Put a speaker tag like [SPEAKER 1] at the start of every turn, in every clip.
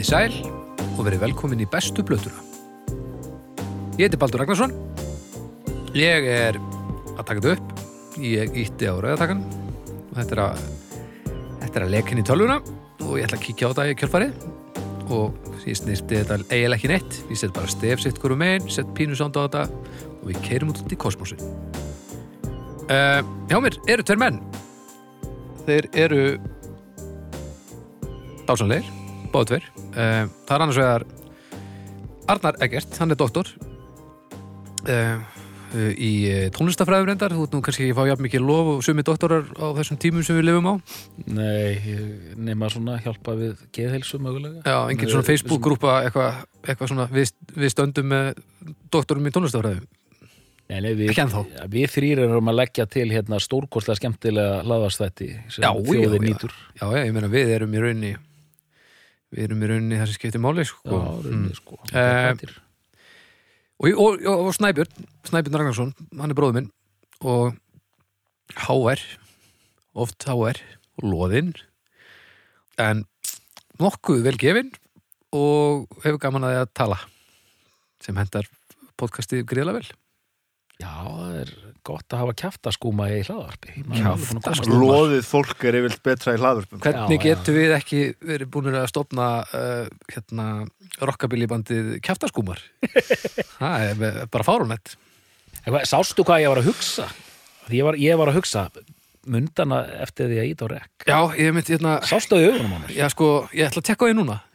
[SPEAKER 1] Í sæl og verið velkomin í bestu blötuna. Ég heiti Baldur Ragnarsson. Ég er að taka þetta upp. Ég ítti á rauðatakan þetta er að, þetta er að lekin í tölvuna og ég ætla að kíkja á þetta í kjölfarið og ég snirti þetta eiginlega ekki neitt. Ég set bara stef sitt hverju megin, set pínu sánd á þetta og við keirum út út í kosmosin. Uh, hjá mér eru tveir menn. Þeir eru dásanleir, báðu tveir. Uh, það er annars vegar Arnar Eggert, hann er doktor uh, í tónlistafræður endar. Þú ert nú kannski ekki fá jafn mikið lof og sumi doktorar á þessum tímum sem við lifum á.
[SPEAKER 2] Nei, nema svona hjálpa við geðheilsu mögulega.
[SPEAKER 1] Já, engin svona Facebook-grúpa eitthvað eitthva svona við, við stöndum með doktorum í tónlistafræðu.
[SPEAKER 2] Nei, við, við þrýr erum að leggja til hérna stórkostlega skemmtilega hlaðastætti sem
[SPEAKER 1] Já,
[SPEAKER 2] þjóðir
[SPEAKER 1] já.
[SPEAKER 2] nýtur.
[SPEAKER 1] Já, já, ég meina við erum í raunni við erum í raunni það sem skiptir máli
[SPEAKER 2] Já,
[SPEAKER 1] sko.
[SPEAKER 2] rauninni, sko.
[SPEAKER 1] Eh,
[SPEAKER 2] Uh,
[SPEAKER 1] og, og, og, og Snæbjörn Snæbjörn Ragnarsson, hann er bróður minn og HR oft HR og loðinn en nokkuð vel gefinn og hefur gaman að því að tala sem hendar podcastið gríðlega vel
[SPEAKER 2] já, það er gott að hafa kjaftaskúma í hlaðarpi.
[SPEAKER 3] Loðið fólk er yfirlt betra í hlaðvörpum
[SPEAKER 1] hvernig
[SPEAKER 2] Já,
[SPEAKER 1] getum við ekki verið búin að stofna uh, hérna, rockabilibandið kjaftaskúmar það er með- bara fárunett
[SPEAKER 2] Sástu hvað ég var að hugsa? Ég var, ég var að hugsa mundana eftir því að íta á rekk.
[SPEAKER 1] já, ég myndi hérna
[SPEAKER 2] Sástu það í augunum á mér?
[SPEAKER 1] já, sko, ég ætla að tekka því núna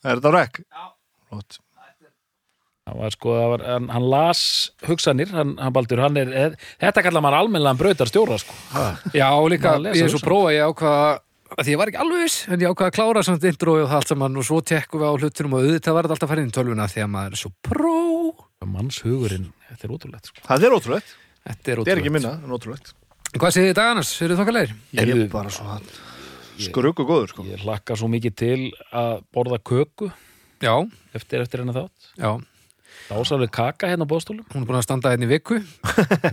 [SPEAKER 3] Er þetta á rekk? Já Lót.
[SPEAKER 2] Var sko, hann, hann las hugsanir, hann, hann baldur, hann er, eð, þetta kallar maður almennlega brautar stjóra, sko. Ha.
[SPEAKER 1] Já, líka, ég er svo
[SPEAKER 2] hugsanir.
[SPEAKER 1] prófa, ég ákvaða að því ég var ekki alveg viss, en ég ákvaða að klára samt introið og það allt saman og svo tekkum við á hlutunum og auðvitað var þetta alltaf að fara inn í tölvuna því að maður er svo pró
[SPEAKER 2] Mannshugurinn, þetta er ótrúlegt, sko.
[SPEAKER 3] Það er ótrúlegt
[SPEAKER 1] Þetta er
[SPEAKER 3] Það er ekki
[SPEAKER 1] ótrúlegt
[SPEAKER 3] minna, en ótrúlegt
[SPEAKER 1] Hvað segir þið í dag annars? Eru þið þokkalegir?
[SPEAKER 3] Ég er bara svo skrugg og góður sko
[SPEAKER 2] Ég hlakka svo mikið til að borða köku
[SPEAKER 1] Já,
[SPEAKER 2] eftir, eftir hennar þátt.
[SPEAKER 1] já,
[SPEAKER 2] Dásalega kaka hérna á bóðstólum.
[SPEAKER 1] hún er búin að standa hérna í viku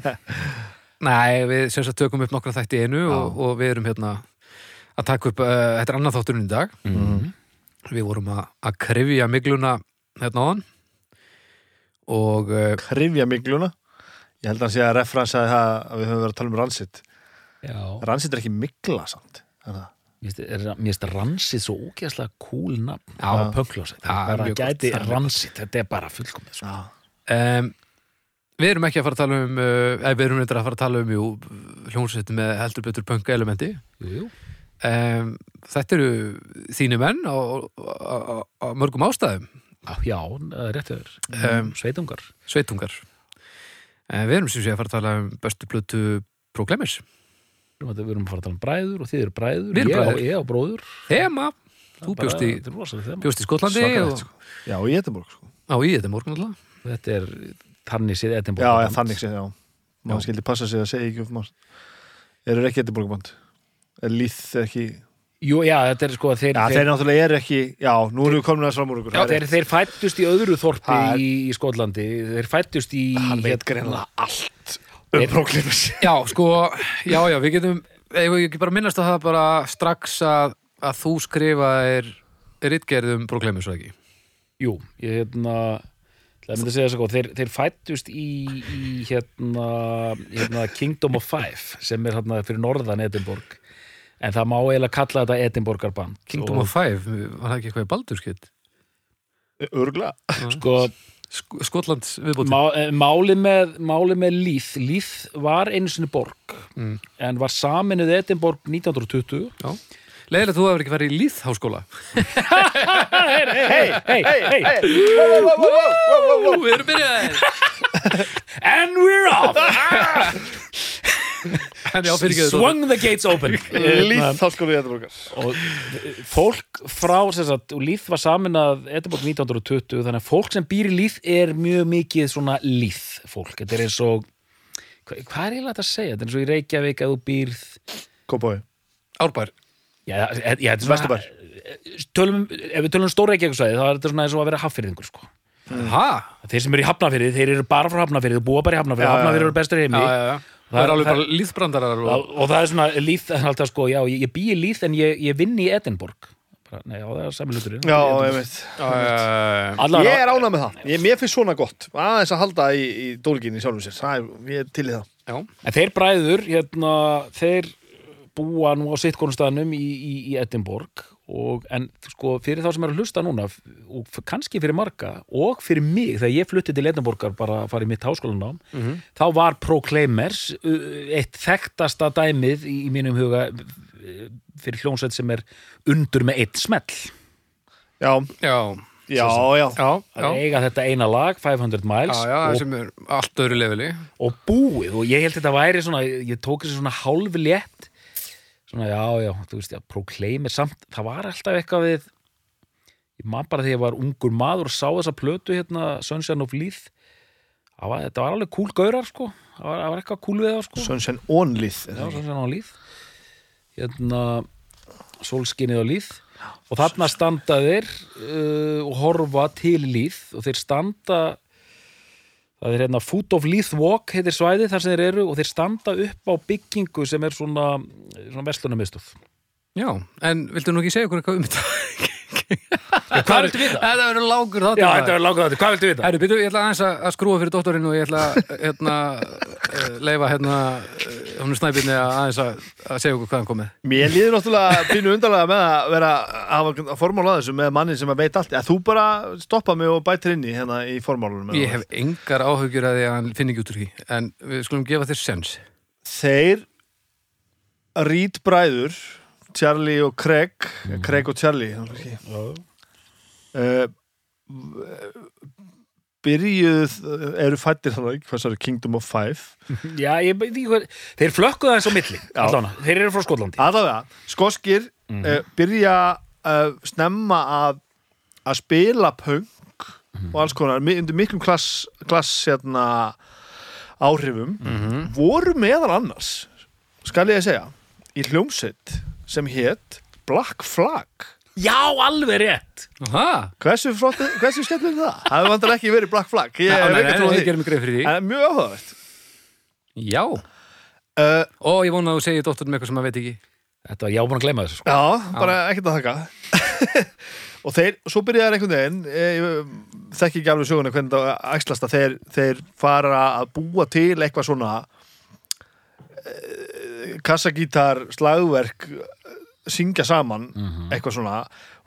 [SPEAKER 1] Nei, við sem sagt tökum upp nokkra þætti í einu og, og við erum hérna að taka upp, uh, þetta er annað þátturinn í dag
[SPEAKER 2] Mm.
[SPEAKER 1] Við vorum að, að krifja migluna hérna á hann og uh,
[SPEAKER 3] Krifja migluna Ég held að hann sé að referansaði það að við höfum verið að tala um ransitt
[SPEAKER 2] Já.
[SPEAKER 3] Ransitt er ekki migla samt er það?
[SPEAKER 2] Mér finnst- er- ransið svo ógeðslega cool nafn. Á ransið, þetta er bara fullkomið, sko.
[SPEAKER 1] Um, Við erum ekki að fara að tala um eða við erum eitthvað að fara að tala um jú, hljómsveit með heldur betur pönka elementi.
[SPEAKER 2] Jú, jú.
[SPEAKER 1] um, Þetta eru þínu menn á, á, á, á mörgum ástæðum.
[SPEAKER 2] Já, það er rétt öður.
[SPEAKER 1] Um,
[SPEAKER 2] Sveitungar.
[SPEAKER 1] sveitungar. Við erum sem sé að fara að tala um bestu plötu Proclaimers
[SPEAKER 2] Við erum að- fara að tala um bræður og þið eru bræður. Ég
[SPEAKER 1] bræður.
[SPEAKER 2] Ég á bróður.
[SPEAKER 1] Þema, þú bjóst í,
[SPEAKER 2] er
[SPEAKER 1] bjóst í Skotlandi og,
[SPEAKER 3] sko. Já, í Edinborg sko
[SPEAKER 1] á í morgun alltaf
[SPEAKER 2] Þetta er þannig séð Edinborg.
[SPEAKER 3] Já, já, þannig sé, já
[SPEAKER 1] Já.
[SPEAKER 3] Maður skildi passa sig að segja ekki upp maður Eru ekki Edinborgband? Er líð ekki
[SPEAKER 2] Jú, já, þetta er sko að þeir,
[SPEAKER 3] Já, þeir náttúrulega eru ekki Já, nú erum við komin að fram úr ykkur
[SPEAKER 2] já,
[SPEAKER 3] er
[SPEAKER 2] þeir, þeir fættust í öðru þorpi
[SPEAKER 3] er-
[SPEAKER 2] í, í Skotlandi. Þeir fættust í...
[SPEAKER 3] Hann veit greinlega allt um Proclaimers
[SPEAKER 1] Já, sko, já, já, við getum ég vil ekki bara minnast að það bara strax að, að þú skrifa er ritgerðum Proclaimers og ekki?
[SPEAKER 2] Jú, ég hérna... Það myndi að segja svo, þeir, þeir fættust í, í hérna, hérna Kingdom of Five sem er hérna fyrir norðan Edinborg. En það má eiginlega kalla þetta Edinborgarband.
[SPEAKER 1] Kingdom
[SPEAKER 2] Og,
[SPEAKER 1] of Five, var það ekki eitthvað í Baldurskitt?
[SPEAKER 3] Örgla
[SPEAKER 2] sko,
[SPEAKER 1] Sk Skotland viðbúti
[SPEAKER 2] má, eh, máli með, máli með Líð. Líð var einu sinni borg
[SPEAKER 1] Mm.
[SPEAKER 2] en var saminuð Edinborg 1920
[SPEAKER 1] Leðilegt að þú hefur ekki farið í Líðháskóla.
[SPEAKER 2] Hei, hei, hei
[SPEAKER 1] Við erum byrjaðið
[SPEAKER 2] And we're off Swung the gates open.
[SPEAKER 3] Líð háskólu í Edinborgar
[SPEAKER 2] og fólk frá sem sagt, Líð var samin að Edinborg 1920 þannig að fólk sem býr í Líð er mjög mikið svona Líð fólk, þetta er eins og hva, hvað er eiginlega þetta að segja, þetta er eins og í Reykjavík að þú býrð
[SPEAKER 3] Kópói
[SPEAKER 1] Árbær.
[SPEAKER 2] Já, já, já, þetta er svona-
[SPEAKER 3] Vesturbær.
[SPEAKER 2] tölum, ef við tölum um stór Reykjavíksvæði þá er þetta svona eins og að vera haffyrðingur sko.
[SPEAKER 1] Ha?
[SPEAKER 2] þeir sem eru í Hafnafyrði, þeir eru bara frá Hafnafyrði og búa bara í Hafnafyrði. Hafnafyrði eru bestur heimi.
[SPEAKER 1] Já, já, já Það er alveg bara líðbrandarar og...
[SPEAKER 2] og, og það er svona líð, það er alltaf sko, já, ég, ég bý í líð en ég, ég vinn í Edinborg. Bara, nei, já, það er sami hluturinn.
[SPEAKER 3] Já, ég veit.
[SPEAKER 2] Allavega-
[SPEAKER 3] Ég er ánað með það, ég, mér finnst svona gott. Aðeins að halda í, í dólginni sjálfum sér. Það er, ég er til í það.
[SPEAKER 1] Já,
[SPEAKER 2] En þeir bræður, hérna, þeir búa nú á sitt konustæðanum í, í, í Edinborg og, en sko fyrir þá sem er að hlusta núna og kannski fyrir marga og fyrir mig, þegar ég flutti til Edinborgar bara að fara í mitt háskólanám þá var Proclaimers eitt þekktasta dæmið í, mínum huga fyrir hljónsveit sem er undur með eitt smell.
[SPEAKER 3] Já,
[SPEAKER 1] já,
[SPEAKER 3] já, já,
[SPEAKER 1] já, já,
[SPEAKER 2] að eiga þetta eina lag, 500
[SPEAKER 1] já,
[SPEAKER 2] miles
[SPEAKER 1] já,
[SPEAKER 2] og
[SPEAKER 1] sem er allt öðru leveli.
[SPEAKER 2] og búið. Og ég held þetta væri svona, ég tók þessi svona hálfi létt svona já, já, þú veist, já, Proclaimers samt, það var alltaf eitthvað við ég man bara þegar ég var ungur maður og sá þessa plötu hérna, Sunshine of Leith. Var, þetta var alveg cool gaurar sko, það var, það var eitthvað cool við það sko.
[SPEAKER 3] Sunshine Onlith
[SPEAKER 2] já, Sunshine of Leith. Hérna sólskinnið á Leith. Og þarna standa þeir uh, og horfa til Leith. Og þeir standa það er hérna Foot of Leith Walk heitir svæði þar sem þeir eru og þeir standa upp á byggingu sem er svona, svona vestlunarmiðstöð
[SPEAKER 1] Já, en viltu nú ekki segja okkur eitthvað um þetta?
[SPEAKER 2] Hvað viltu vita?
[SPEAKER 1] Þetta verður lágur þátt.
[SPEAKER 2] Já, þetta er langar þetta, hvað viltu vita?
[SPEAKER 1] Herru, byrju, ég ætla aðeins að skrúa fyrir dóttorinn og ég ætla að hérna, eh, leifa hérna hún er snæbyrni að aðeins að, að segja okkur hvað hann komið.
[SPEAKER 3] Mér líður náttúrulega pínu undarlega með að vera að hafa formála þessu með manni sem að veit allt að þú bara stoppa mig og bætir inn í hérna í formálunum
[SPEAKER 1] Ég hef engar áhugjur að því að hann finni ekki út
[SPEAKER 3] Charlie og Craig. Craig og Charlie uh, byrjuð eru fættir þannig, hvað svo er Kingdom of Five?
[SPEAKER 2] Já, ég veit ekki hvað þeir flökkuðu aðeins á milli, allána, þeir eru frá Skotlandi.
[SPEAKER 3] Aðalega, skoskir uh, byrja uh, snemma að að spila punk og alls konar, undir miklum klass, klass hérna, áhrifum. Voru meðal annars skal ég að segja í hljómsveit sem hétt Black Flag.
[SPEAKER 2] Já, alveg rétt.
[SPEAKER 1] Aha,
[SPEAKER 3] hversu, hversu skemmtileg er það? það hefur vantar ekki verið Black Flag. Ég er ekki trúið því.
[SPEAKER 1] gerum greið fyrir því.
[SPEAKER 3] en mjög áhugavert.
[SPEAKER 1] Já,
[SPEAKER 3] uh,
[SPEAKER 1] og ég vona að þú segir dóttorinn með eitthvað sem maður veit ekki.
[SPEAKER 2] Þetta var, já, búin að gleyma þessu sko.
[SPEAKER 3] Já, bara ekkert að þakka. Og þeir, svo byrjaði einhvern veginn ég, ég þekki ekki alveg söguna hvernig það æxlast að þeir, þeir fara að búa til eitthvað svona eh, kassagítar, slagverk eh, syngja saman eitthvað svona.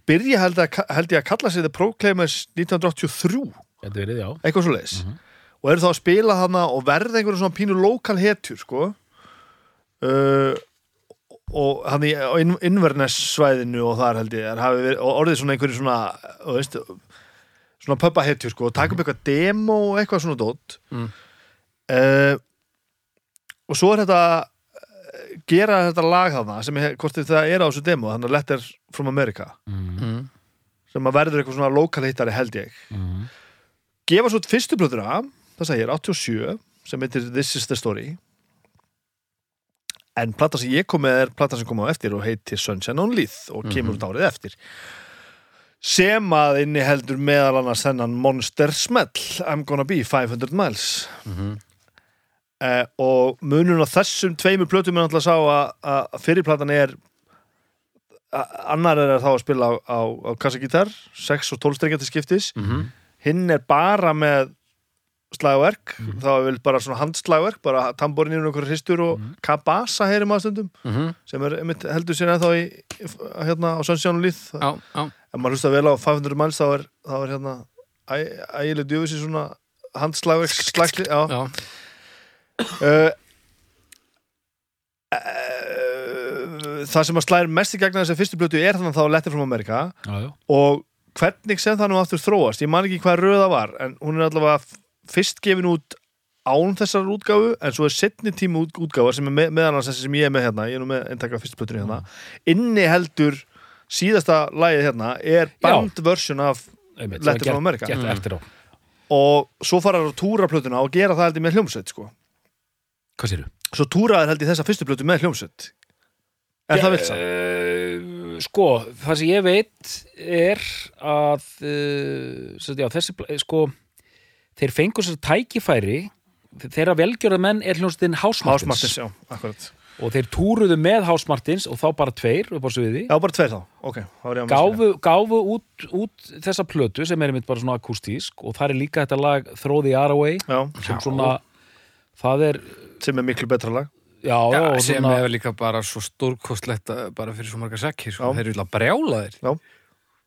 [SPEAKER 3] Byrja held, að, held ég að kalla sig The Proclaimers 1983
[SPEAKER 2] Þetta verið,
[SPEAKER 3] eitthvað svo leis og eru þá að spila þarna og verða einhverjum svona pínu lokal hetjur sko. Uh, og hann í á inn, Inverness svæðinu og þar held ég er, verið, og orðið svona einhverju svona veist, svona pöppa hetjur sko og taka upp eitthvað demo og eitthvað svona dót.
[SPEAKER 1] Mm.
[SPEAKER 3] uh, og svo er þetta gera þetta lag þarna sem er, hvort það er á þessu demo þannig að Letter from America
[SPEAKER 1] Mm.
[SPEAKER 3] sem að verður eitthvað svona lokal hittari held ég
[SPEAKER 2] Mhm.
[SPEAKER 3] gefa svo fyrstu plötuna það segir 87 sem heitir This is the Story en plata sem ég kom með er plata sem kom á eftir og heitir Sunshine on Leith og kemur út árið eftir sem að inni heldur meðal annars þennan Monster Smell I'm gonna be 500 miles
[SPEAKER 1] Mhm.
[SPEAKER 3] Eh, og munun á þessum tveimur plötum er náttúrulega sá að, að fyrirplatan er a- annar er þá að spila á, á, á kassagítar 6 og 12 strengja til skiptis
[SPEAKER 1] Mhm.
[SPEAKER 3] hinn er bara með slagverk, þá er vel bara svona handslagverk, bara tamborin yfir einhverju hristur og kabasa heyrum að stundum
[SPEAKER 1] Mhm.
[SPEAKER 3] sem er einmitt, heldur sér ennþá í, hérna á
[SPEAKER 1] Já, já.
[SPEAKER 3] ef maður hlusta vel á 500 miles þá er, þá er hérna ægileg djöfis í svona handslagverk slagli, já,
[SPEAKER 1] já.
[SPEAKER 3] Uh, uh, það sem að slæðir mest í gegna þessar fyrstu blötu er þannig þá Letter from America
[SPEAKER 2] Já, já
[SPEAKER 3] og hvernig sem það nú aftur þróast ég man ekki hvað röða var en hún er allavega fyrst gefin út án þessar útgáfu en svo er setni tíma út, útgáfa sem er með, meðan þessi sem ég er með hérna ég er nú með eintakka fyrstu plötunni hérna inni heldur síðasta lagið hérna er band version af
[SPEAKER 2] Einmitt,
[SPEAKER 3] Letter
[SPEAKER 2] það var
[SPEAKER 3] from America.
[SPEAKER 2] gert,
[SPEAKER 1] Mm.
[SPEAKER 2] gert eftir á
[SPEAKER 3] og svo fara að túra plötuna og gera það heldur með hljómsveit sko.
[SPEAKER 2] Hvað séru?
[SPEAKER 3] svo túra er heldur þessa fyrstu plötu með hljómsveit. Er það vilt samt?
[SPEAKER 2] Uh, sko, það sem ég veit er að uh, sem sagt, já, þessi, pl- sko þeir fengur sér tækifæri þeirra velgjörða menn er hljómsveitin House Martins,
[SPEAKER 3] Hásmartins, já, akkurat.
[SPEAKER 2] Og þeir túruðu með House Martins og þá bara tveir upp á sviði.
[SPEAKER 3] Já, bara tveir þá, ok þá var ég að
[SPEAKER 2] gáfu, gáfu út, út þessa plötu sem er einmitt bara svona akústísk og það er líka þetta lag Throw the R Away
[SPEAKER 3] Já,
[SPEAKER 2] sem svona það er,
[SPEAKER 3] sem er miklu betra lag
[SPEAKER 2] já, já,
[SPEAKER 1] Já,
[SPEAKER 2] og
[SPEAKER 1] sem
[SPEAKER 2] svona,
[SPEAKER 1] er líka bara svo stórkostlegt að- bara fyrir svo marga sekkir, sko.
[SPEAKER 3] Já.
[SPEAKER 1] þeir eru illa brjálaðir.
[SPEAKER 3] Já,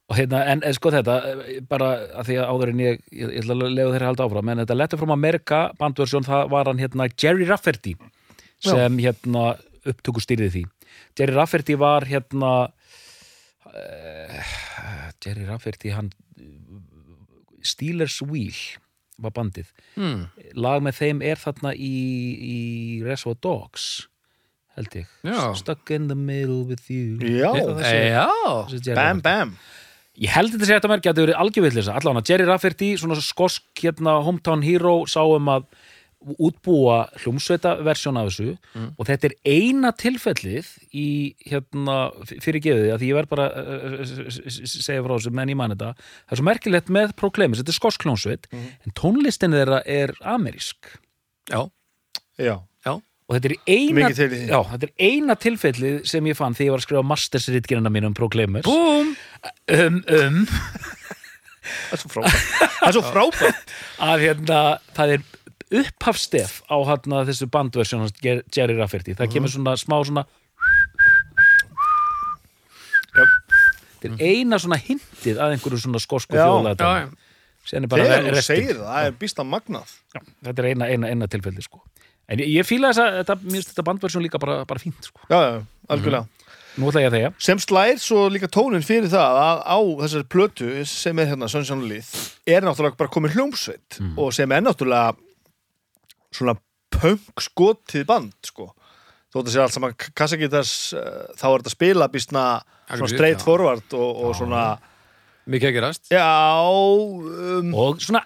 [SPEAKER 2] og hérna, en en sko þetta eh, bara að því að áður en ég ég, ég ætla að lega þeirra halda áfram, en þetta Letter from America bandversjón, það var hann hérna Jerry Rafferty sem hérna upptöku stýrði því Jerry Rafferty var hérna uh, Jerry Rafferty hann Steelers Wheel var bandið
[SPEAKER 1] Hmm.
[SPEAKER 2] lag með þeim er þarna í, í Reservoir Dogs held ég
[SPEAKER 1] Já.
[SPEAKER 2] Stuck in the middle with you
[SPEAKER 3] Já.
[SPEAKER 2] Að sé-
[SPEAKER 1] Já,
[SPEAKER 3] bam,
[SPEAKER 2] Rafferty.
[SPEAKER 3] bam
[SPEAKER 2] Ég held þetta sé þetta merkja að þetta verið algjörvillisa allavega Jerry Rafferty, svona skosk hérna, hometown hero, sá um að útbúa hljómsveita versjón af þessu og þetta er eina tilfellið í hérna fyrir gefið því að því ég verð bara uh, segja frá þessu menn ég man þetta. Það er svo merkilegt með Proclaims, þetta er skosk hljómsveit en tónlistin þeirra er amerísk.
[SPEAKER 1] Já,
[SPEAKER 3] Já,
[SPEAKER 1] já.
[SPEAKER 2] og þetta er eina,
[SPEAKER 3] í því.
[SPEAKER 2] já, þetta er eina tilfellið sem ég fann þegar ég var að skrifa mastersritgerina mín um Proclaimers
[SPEAKER 1] Búm!
[SPEAKER 2] um, um.
[SPEAKER 3] Það er svo frábært. Það er svo frábært.
[SPEAKER 2] Að hérna, það er upphafstef á hérna, þessu bandversjón hans Jer- Jerry Rafferty, það kemur svona smá svona þetta er eina svona hintið að einhverju svona skosku
[SPEAKER 3] Já,
[SPEAKER 2] þjóðlega
[SPEAKER 1] Já, já.
[SPEAKER 2] Sen er bara
[SPEAKER 3] Þegar þú
[SPEAKER 2] restin.
[SPEAKER 3] segir það, það er býsta magnað.
[SPEAKER 2] Já, þetta er eina, eina, eina tilfelli sko. en ég, ég fíla þess að þetta, þetta bandversjón líka bara, bara fínt sko.
[SPEAKER 3] Já, já, algjörlega.
[SPEAKER 2] Nú ætla ég að þegja.
[SPEAKER 3] Sem slær svo líka tónin fyrir það að á þessari plötu sem er hérna Sunshine Lið er náttúrulega bara komin hljómsveit og sem er náttúrulega svona punk skotið band sko þótt að sé allt saman kassagítars uh, þá er þetta spila býstna straight
[SPEAKER 1] já.
[SPEAKER 3] forward og, og svona
[SPEAKER 1] Mikið að gerast.
[SPEAKER 3] já um,
[SPEAKER 2] og svona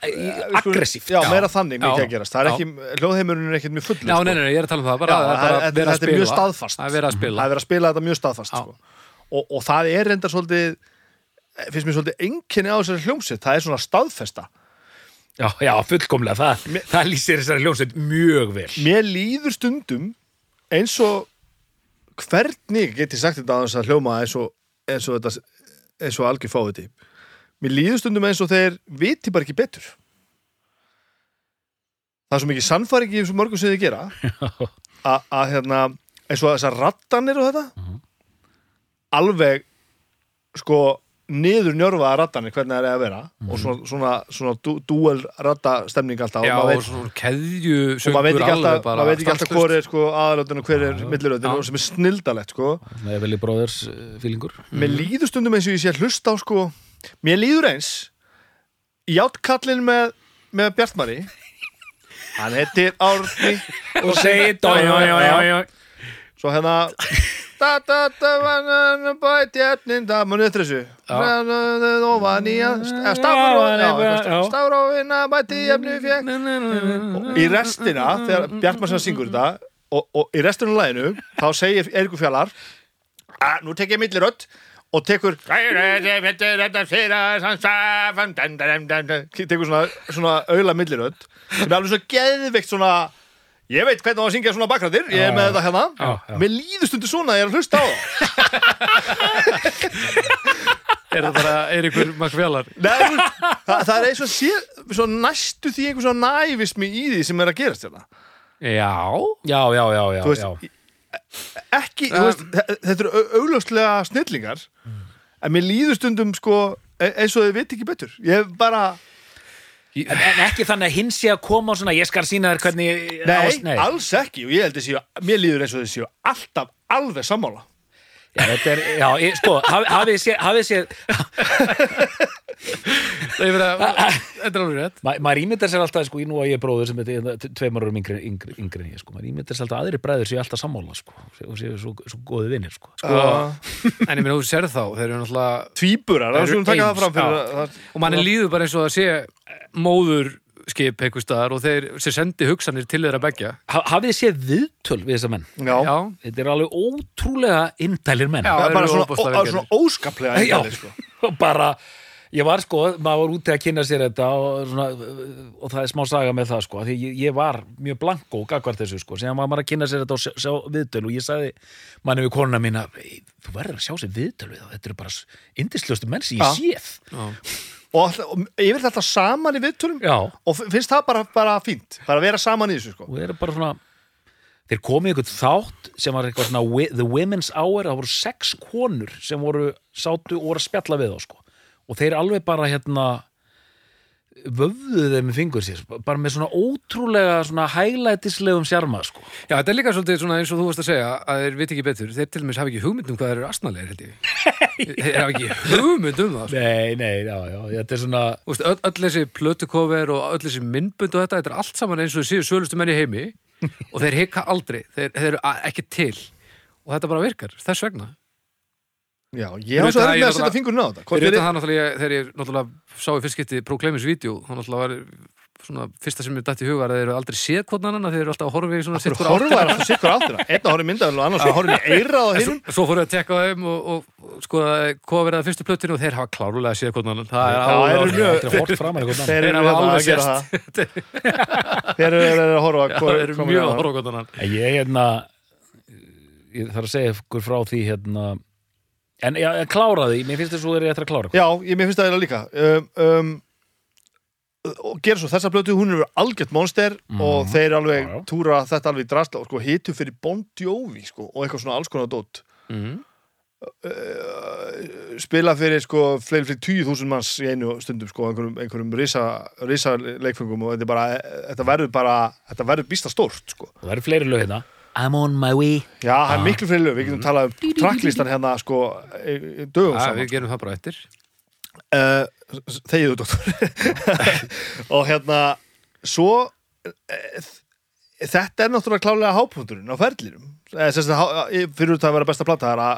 [SPEAKER 2] aggressíft
[SPEAKER 3] já, meira þannig mikið
[SPEAKER 1] Já.
[SPEAKER 3] að gerast er
[SPEAKER 1] Já.
[SPEAKER 3] hljóðheimurinn er ekkert mjög fullur
[SPEAKER 1] Já,
[SPEAKER 3] sko.
[SPEAKER 1] nei, nei, nei, ég er að tala um það. Bara,
[SPEAKER 3] Já,
[SPEAKER 1] er
[SPEAKER 3] þetta- þetta er mjög staðfast.
[SPEAKER 1] Það er verið að spila.
[SPEAKER 3] er þetta mjög staðfast
[SPEAKER 1] Já.
[SPEAKER 3] sko. og, og það er reyndar svolítið finnst mér svolítið enginni á þessari hljómsveit það er svona staðfesta
[SPEAKER 2] já, já, fullkomlega, það, það lýsir þessari hljómsveit mjög vel.
[SPEAKER 3] Mér líður stundum eins og hvernig get ég sagt þetta á þess að hljóma eins og, eins og, þetta, eins og algjör fáviti. Mér líður stundum eins og þeir viti bara ekki betur. Það er svo mikið sannfæring í þessu mörgum sem þið gera. Að hérna eins og þessar rattanir og þetta. Alveg sko niður njörfaða rattanir hvernig það er að vera og svona, svona, svona dú, dúel rattastemning alltaf
[SPEAKER 1] Já,
[SPEAKER 3] og
[SPEAKER 1] og
[SPEAKER 3] veit,
[SPEAKER 1] svona keðju
[SPEAKER 3] og maður veit ekki alltaf, maður veit ekki alltaf hvor er sko aðalöndin og hver er
[SPEAKER 2] Já.
[SPEAKER 3] og sem er snildalegt sko.
[SPEAKER 2] Það er vel í bróðers fílingur
[SPEAKER 3] mér líður stundum eins og ég sé að hlusta á sko. Mér líður eins. Játkallin með, með Bjartmari. Hann heitir Árni
[SPEAKER 2] og segi dói
[SPEAKER 3] svo hérna munið eftir þessu. Ofan í að
[SPEAKER 2] Já.
[SPEAKER 3] stafrófina bæti efnin fjökk. Í restina þegar Bjartmar sem syngur þetta og, og í restina af læginu þá segir Erikur Fjallar að nú tek ég millirödd og tekur tekur svona, svona auðla millirödd sem er alveg svo geðvikt svona ég veit hvernig á að syngja svona bakrættir ég er með þetta hérna
[SPEAKER 2] Já, já.
[SPEAKER 3] mér líður stundu svona að ég er að hlusta á það
[SPEAKER 1] Er það bara Eiríkur Makfjallar?
[SPEAKER 3] Nei, það, það er eins og sé, svo næstu því einhver svona nævismi í því sem er að gerast hérna
[SPEAKER 1] Já.
[SPEAKER 2] já, já, já, já,
[SPEAKER 3] Þú veist,
[SPEAKER 2] já.
[SPEAKER 3] ekki, þú veist, þe- þetta eru au- augljóslega snillingar en mér líður stundum sko e- eins og þau veit ekki betur ég hef bara,
[SPEAKER 2] En, en ekki þannig að hinn sé að koma og svona ég skal sína þér hvernig
[SPEAKER 3] nei,
[SPEAKER 2] nei.
[SPEAKER 3] alls ekki og ég held að séu, mér líður eins og þau séu alltaf alveg sammála
[SPEAKER 2] Já, þetta er, já, ég, sko, hafi- hafið séð hafið séð,
[SPEAKER 1] Það er verið að, þetta er alveg rétt.
[SPEAKER 2] ma, maður ímyndar sér alltaf sko, ég nú að ég er bróður sem er tveimur árum yngri, yngri, yngri en ég, sko, maður ímyndar sér alltaf að aðri bræður séu alltaf sammála, sko, og séu svo, svo góði vinnir, sko.
[SPEAKER 1] Sko,
[SPEAKER 3] uh,
[SPEAKER 1] en ég meina, þú sér þá, þeir eru náttúrulega,
[SPEAKER 3] tvíburar, það
[SPEAKER 1] Þeir eru
[SPEAKER 3] skulum taka það
[SPEAKER 1] eins,
[SPEAKER 3] fram fyrir
[SPEAKER 1] já.
[SPEAKER 3] að,
[SPEAKER 1] og manni líður bara eins og að sé móður skip einhver staðar og þeir sem sendi hugsanir til þeirra begja.
[SPEAKER 2] Ha, hafið þið séð viðtöl við þessa menn?
[SPEAKER 3] já,
[SPEAKER 1] Já.
[SPEAKER 2] Þetta er alveg ótrúlega indælir menn.
[SPEAKER 1] Já.
[SPEAKER 3] það er bara svona, ó, svona óskaplega
[SPEAKER 2] Já.
[SPEAKER 3] eindalir, sko.
[SPEAKER 2] og bara Ég var sko, maður var úti að kynna sér þetta og, svona, og það er smá saga með það sko, því ég, ég var mjög blanko gagvart þessu sko, sem var maður að kynna sér þetta og sjá, sjá viðtöl og ég sagði manni við konuna mína, "Ey, þú verður að sjá sér viðtöl við þá, þetta eru bara indisljóstu menn sem ég
[SPEAKER 3] Já.
[SPEAKER 2] séð.
[SPEAKER 3] og, vil þetta saman í viðtölum
[SPEAKER 2] Já.
[SPEAKER 3] og finnst það bara, bara fínt bara að vera saman í þessu sko
[SPEAKER 2] Og þeir eru bara svona, þeir komið ykkur þátt sem var eitthvað svona The Women's Hour, það voru sex konur sem voru, sátu og voru að spjalla við þá sko. Og þeir alveg bara hérna vöfðuðu þeim með fingur sér, bara með svona ótrúlega svona hæglætislegum sjarma sko.
[SPEAKER 1] Já, þetta er líka svolítið svona eins og þú varst að segja að þeir veit ekki betur, þeir til dæmis hafa ekki hugmynd um hvað þeir eru asnalegir, held ég. Þeir hafa ekki hugmynd um það sko.
[SPEAKER 2] Nei, nei, já, já, þetta er svona
[SPEAKER 1] veist, öll, öll þessi plötukover og öll þessi myndbund og þetta, þetta er allt saman eins og séu sölustu menn í heimi og þeir hika aldrei, þeir, þeir eru ekki til. Og þetta bara virkar, þess vegna
[SPEAKER 3] Já, ég svo
[SPEAKER 1] Fyrir utan að
[SPEAKER 3] að setja fingurinn á þetta. Hvort
[SPEAKER 1] Fyrir
[SPEAKER 3] fyrir-
[SPEAKER 1] utan það náttúrulega, ég- þegar ég náttúrulega sá í fyrst skipti Proclaimers vídeo, þá náttúrulega var svona fyrsta sem ég dætti í huga er að þeir eru aldrei séð hvort annan, þeir eru alltaf að horfa í svona
[SPEAKER 3] Þeir
[SPEAKER 1] sitthvora
[SPEAKER 3] horfa er alltaf sikkur áttina? Einn að horfa í myndavel og annars að horfa í eira og hinn
[SPEAKER 1] Svo fóru að tekka á þeim og, og, og sko hvað verið að fyrstu plötinu og þeir hafa klárlega séð hvort annan. Það er
[SPEAKER 3] þeir mjög-
[SPEAKER 2] Þetta er að eitthvað
[SPEAKER 3] Þeir
[SPEAKER 1] Þeir
[SPEAKER 3] eru
[SPEAKER 1] alveg
[SPEAKER 3] að gera það. Þeir eru að horfa
[SPEAKER 1] þeir að horfa á hvort annan.
[SPEAKER 2] Ég hérna ég þarf að segja ykkur frá því hérna en já, kláraði, mér finnst þess að þú er eftir að klára
[SPEAKER 3] Já, ég mér finnst það eiginlega líka. Um, um, og gera svo þessa blötu hún er algjört monster og þeir alveg
[SPEAKER 2] Já, já.
[SPEAKER 3] túra þetta alveg í drasla og sko hitu fyrir Bon Jovi sko, og eitthvað svona alls konar dót.
[SPEAKER 1] Mm.
[SPEAKER 3] spila fyrir sko fleiri fyrir tíu þúsund manns í einu stundum sko einhverjum, einhverjum risa, risa leikfengum og þetta, bara, þetta verður bara þetta verður býsta stórt sko.
[SPEAKER 2] Það eru fleiri lög hérna I'm on my way.
[SPEAKER 3] Já, það er miklu fyrir lög, við getum talað um tracklistan hérna sko dögum
[SPEAKER 1] að,
[SPEAKER 3] saman
[SPEAKER 1] Við gerum það bara eftir.
[SPEAKER 3] Uh, þegiðu doktor. Og hérna svo uh, þetta er náttúrulega klálega hápunkturinn á ferlinum. Eh, eh, fyrir út að vera besta að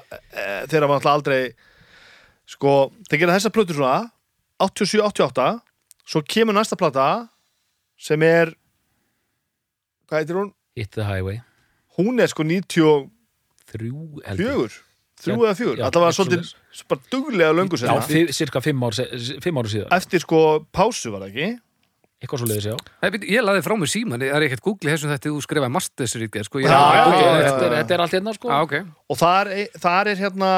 [SPEAKER 3] eh, þeirra var náttúrulega aldrei sko, þeir gera þessa plötu svona 87-88 svo kemur næsta plata sem er hvað heitir hún?
[SPEAKER 2] Hit the highway
[SPEAKER 3] hún er sko 94
[SPEAKER 2] þrjú held ég.
[SPEAKER 3] þrjú eða fjögur,
[SPEAKER 2] Já,
[SPEAKER 3] þetta var
[SPEAKER 2] ekki
[SPEAKER 3] svolítið bara duglega löngu
[SPEAKER 2] Já,
[SPEAKER 3] senna
[SPEAKER 2] fi- cirka fimm ár, se- fimm ára síðan
[SPEAKER 3] eftir sko pásu var það ekki?
[SPEAKER 2] Eitthvað svo leiðis já.
[SPEAKER 1] Nei, byrju, Ég laði frá mig síman, það er ekkert Google þessum þetta þú skrifaði mastersrítger sko,
[SPEAKER 3] Já, já, já, já,
[SPEAKER 2] þetta er-
[SPEAKER 3] já.
[SPEAKER 2] þetta er allt hérna sko.
[SPEAKER 1] Ah, ok.
[SPEAKER 3] Og þar, þar er hérna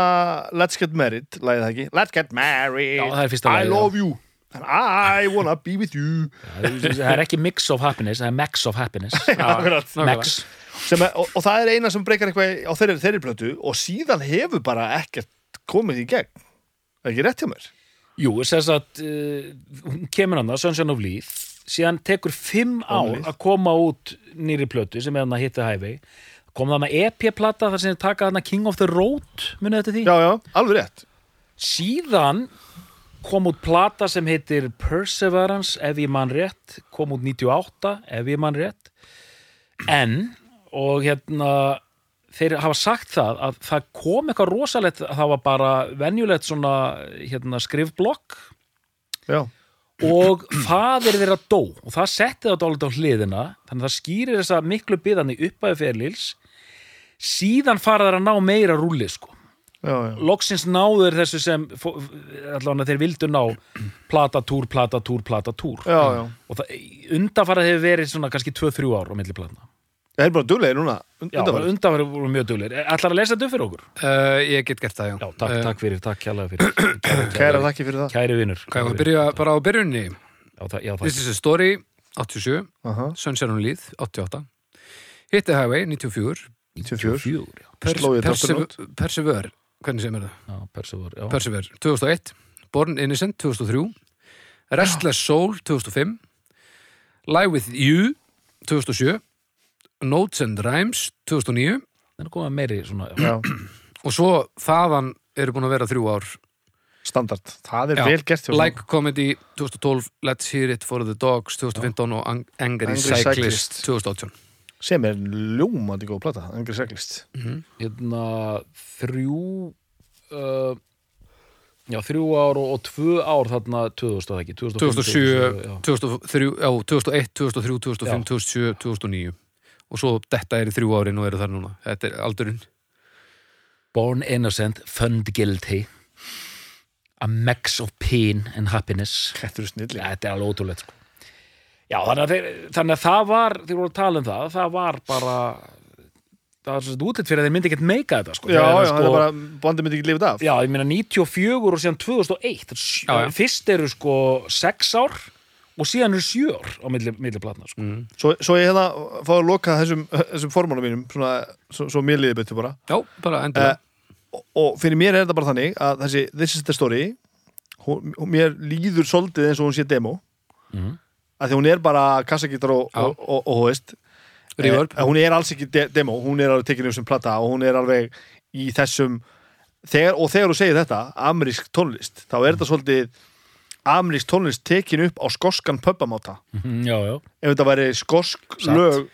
[SPEAKER 3] Let's Get Married, lagið það ekki? Let's Get Married,
[SPEAKER 2] Já, það
[SPEAKER 3] I love you. And I wanna be with you.
[SPEAKER 2] Það er ekki mix of happiness það er max of happiness. Max
[SPEAKER 3] er, og, og það er eina sem breykar eitthvað á þeirri, þeirri plötu og síðan hefur bara ekkert komið í gegn. Það er ekki rétt hjá mér?
[SPEAKER 2] Jú, þess að uh, hún kemur hann að Sunshine of Leith. Síðan tekur fimm ár að koma út nýri plötu sem er hann að hitta hæfi kom það með EP-plata þar sem taka hann King of the Road munið þetta því?
[SPEAKER 3] Já, já, alveg rétt.
[SPEAKER 2] Síðan kom út plata sem heitir Perseverance ef ég mann rétt kom út 98 ef ég mann rétt. En og hérna þeir hafa sagt það að það kom eitthvað rosalegt það var bara venjulegt svona hérna, skrifblokk.
[SPEAKER 3] Já,
[SPEAKER 2] og faðir þeirra dó. Og það setti það dálítið á hliðina. Þannig að það skýrir þessa miklu byðan í uppæðu ferlils síðan fara þeir að ná meira rúli sko.
[SPEAKER 3] Já, já.
[SPEAKER 2] Loksins náður þessu sem allavega þeir vildu ná platatúr, platatúr, platatúr.
[SPEAKER 3] Já, já.
[SPEAKER 2] og það, undanfarað hefur verið svona kannski 2-3 ár á milli platna
[SPEAKER 3] Það er bara duglegir núna und-
[SPEAKER 2] Já, undanfarað voru mjög duglir Ætlar að lesa þetta upp fyrir okkur?
[SPEAKER 1] uh, Ég get gert það, já.
[SPEAKER 2] Já, takk,
[SPEAKER 1] Eh,
[SPEAKER 2] takk fyrir, takk kjærlega fyrir. Kæra,
[SPEAKER 3] Kæra þakki fyrir það.
[SPEAKER 2] Kæri vinur.
[SPEAKER 1] Hvað að byrja bara á byrjunni
[SPEAKER 2] Já, það, já,
[SPEAKER 1] This
[SPEAKER 2] það,
[SPEAKER 1] is a story, 87
[SPEAKER 3] Aha,
[SPEAKER 1] Sunshine on Leith, 88 Hit the Highway, 94
[SPEAKER 3] 94
[SPEAKER 2] fjúr, já,
[SPEAKER 1] Persever hvernig sem er það?
[SPEAKER 2] já, Persever, já.
[SPEAKER 1] Persever, 2001 Born Innocent, 2003 Restless Soul, 2005 Lie With You, 2007 Notes and Rhymes, 2009
[SPEAKER 2] Það er komað meiri svona, já.
[SPEAKER 1] Og svo þaðan eru búin að vera þrjú ár
[SPEAKER 3] standard Það er
[SPEAKER 1] Já,
[SPEAKER 3] vel gert
[SPEAKER 1] Like Comedy 2012, Let's Hear It for the Dogs 2015 og Ang- Angry,
[SPEAKER 3] Angry
[SPEAKER 1] Cyclist,
[SPEAKER 3] Cyclist.
[SPEAKER 1] 2018
[SPEAKER 3] sem er ljómandi góð plata, Angry Cyclist
[SPEAKER 2] hérna þrjú uh, já, þrjú ár og, og tvö ár þarna 2000 það ekki
[SPEAKER 1] 2007,
[SPEAKER 2] 2007,
[SPEAKER 1] 2003, já, 2001, 2003, 2005, 2007, 2009 og svo þetta er í þrjú árin og eru þar núna. Þetta er aldurinn.
[SPEAKER 2] Born Innocent, Fund Guilty. A Max of Pain and Happiness.
[SPEAKER 3] Þetta eru snilli
[SPEAKER 2] Já, þetta er alveg ótrúlegt sko. Já, þannig að, þeir, þannig að það var þegar voru að tala um það, það var bara það var svona útlitt fyrir að þeir myndi ekkert meika þetta sko.
[SPEAKER 3] Já, já, er bara, bandið myndi ekki lifið af.
[SPEAKER 2] Já, ég meina 94 og síðan 2001 Það er sjö-
[SPEAKER 1] Já, já.
[SPEAKER 2] Fyrst eru sko 6 ár og síðan eru 7 ár á milli, milli platna sko.
[SPEAKER 3] Svo, svo ég hérna fá að loka þessum, þessum formálum mínum svona, svo, svo mér liði betur bara
[SPEAKER 1] Já, bara endur
[SPEAKER 3] uh, og, og fyrir mér er þetta bara þannig að þessi This is the story hún, hún, mér líður soldið eins og hún sé demo
[SPEAKER 2] Mhm.
[SPEAKER 3] að því hún er bara kassagítar og, og, og, og, og veist
[SPEAKER 1] Reverb.
[SPEAKER 3] Eh, hún er alls ekki de demo, hún er alveg tekinu sem plata og hún er alveg í þessum þegar, og þegar þú segir þetta, amerísk tónlist þá er þetta svolítið amerísk tónlist tekin upp á skoskan pubbamáta
[SPEAKER 2] Mhm, Já, já
[SPEAKER 3] ef þetta væri skosk
[SPEAKER 2] Satt.
[SPEAKER 3] lög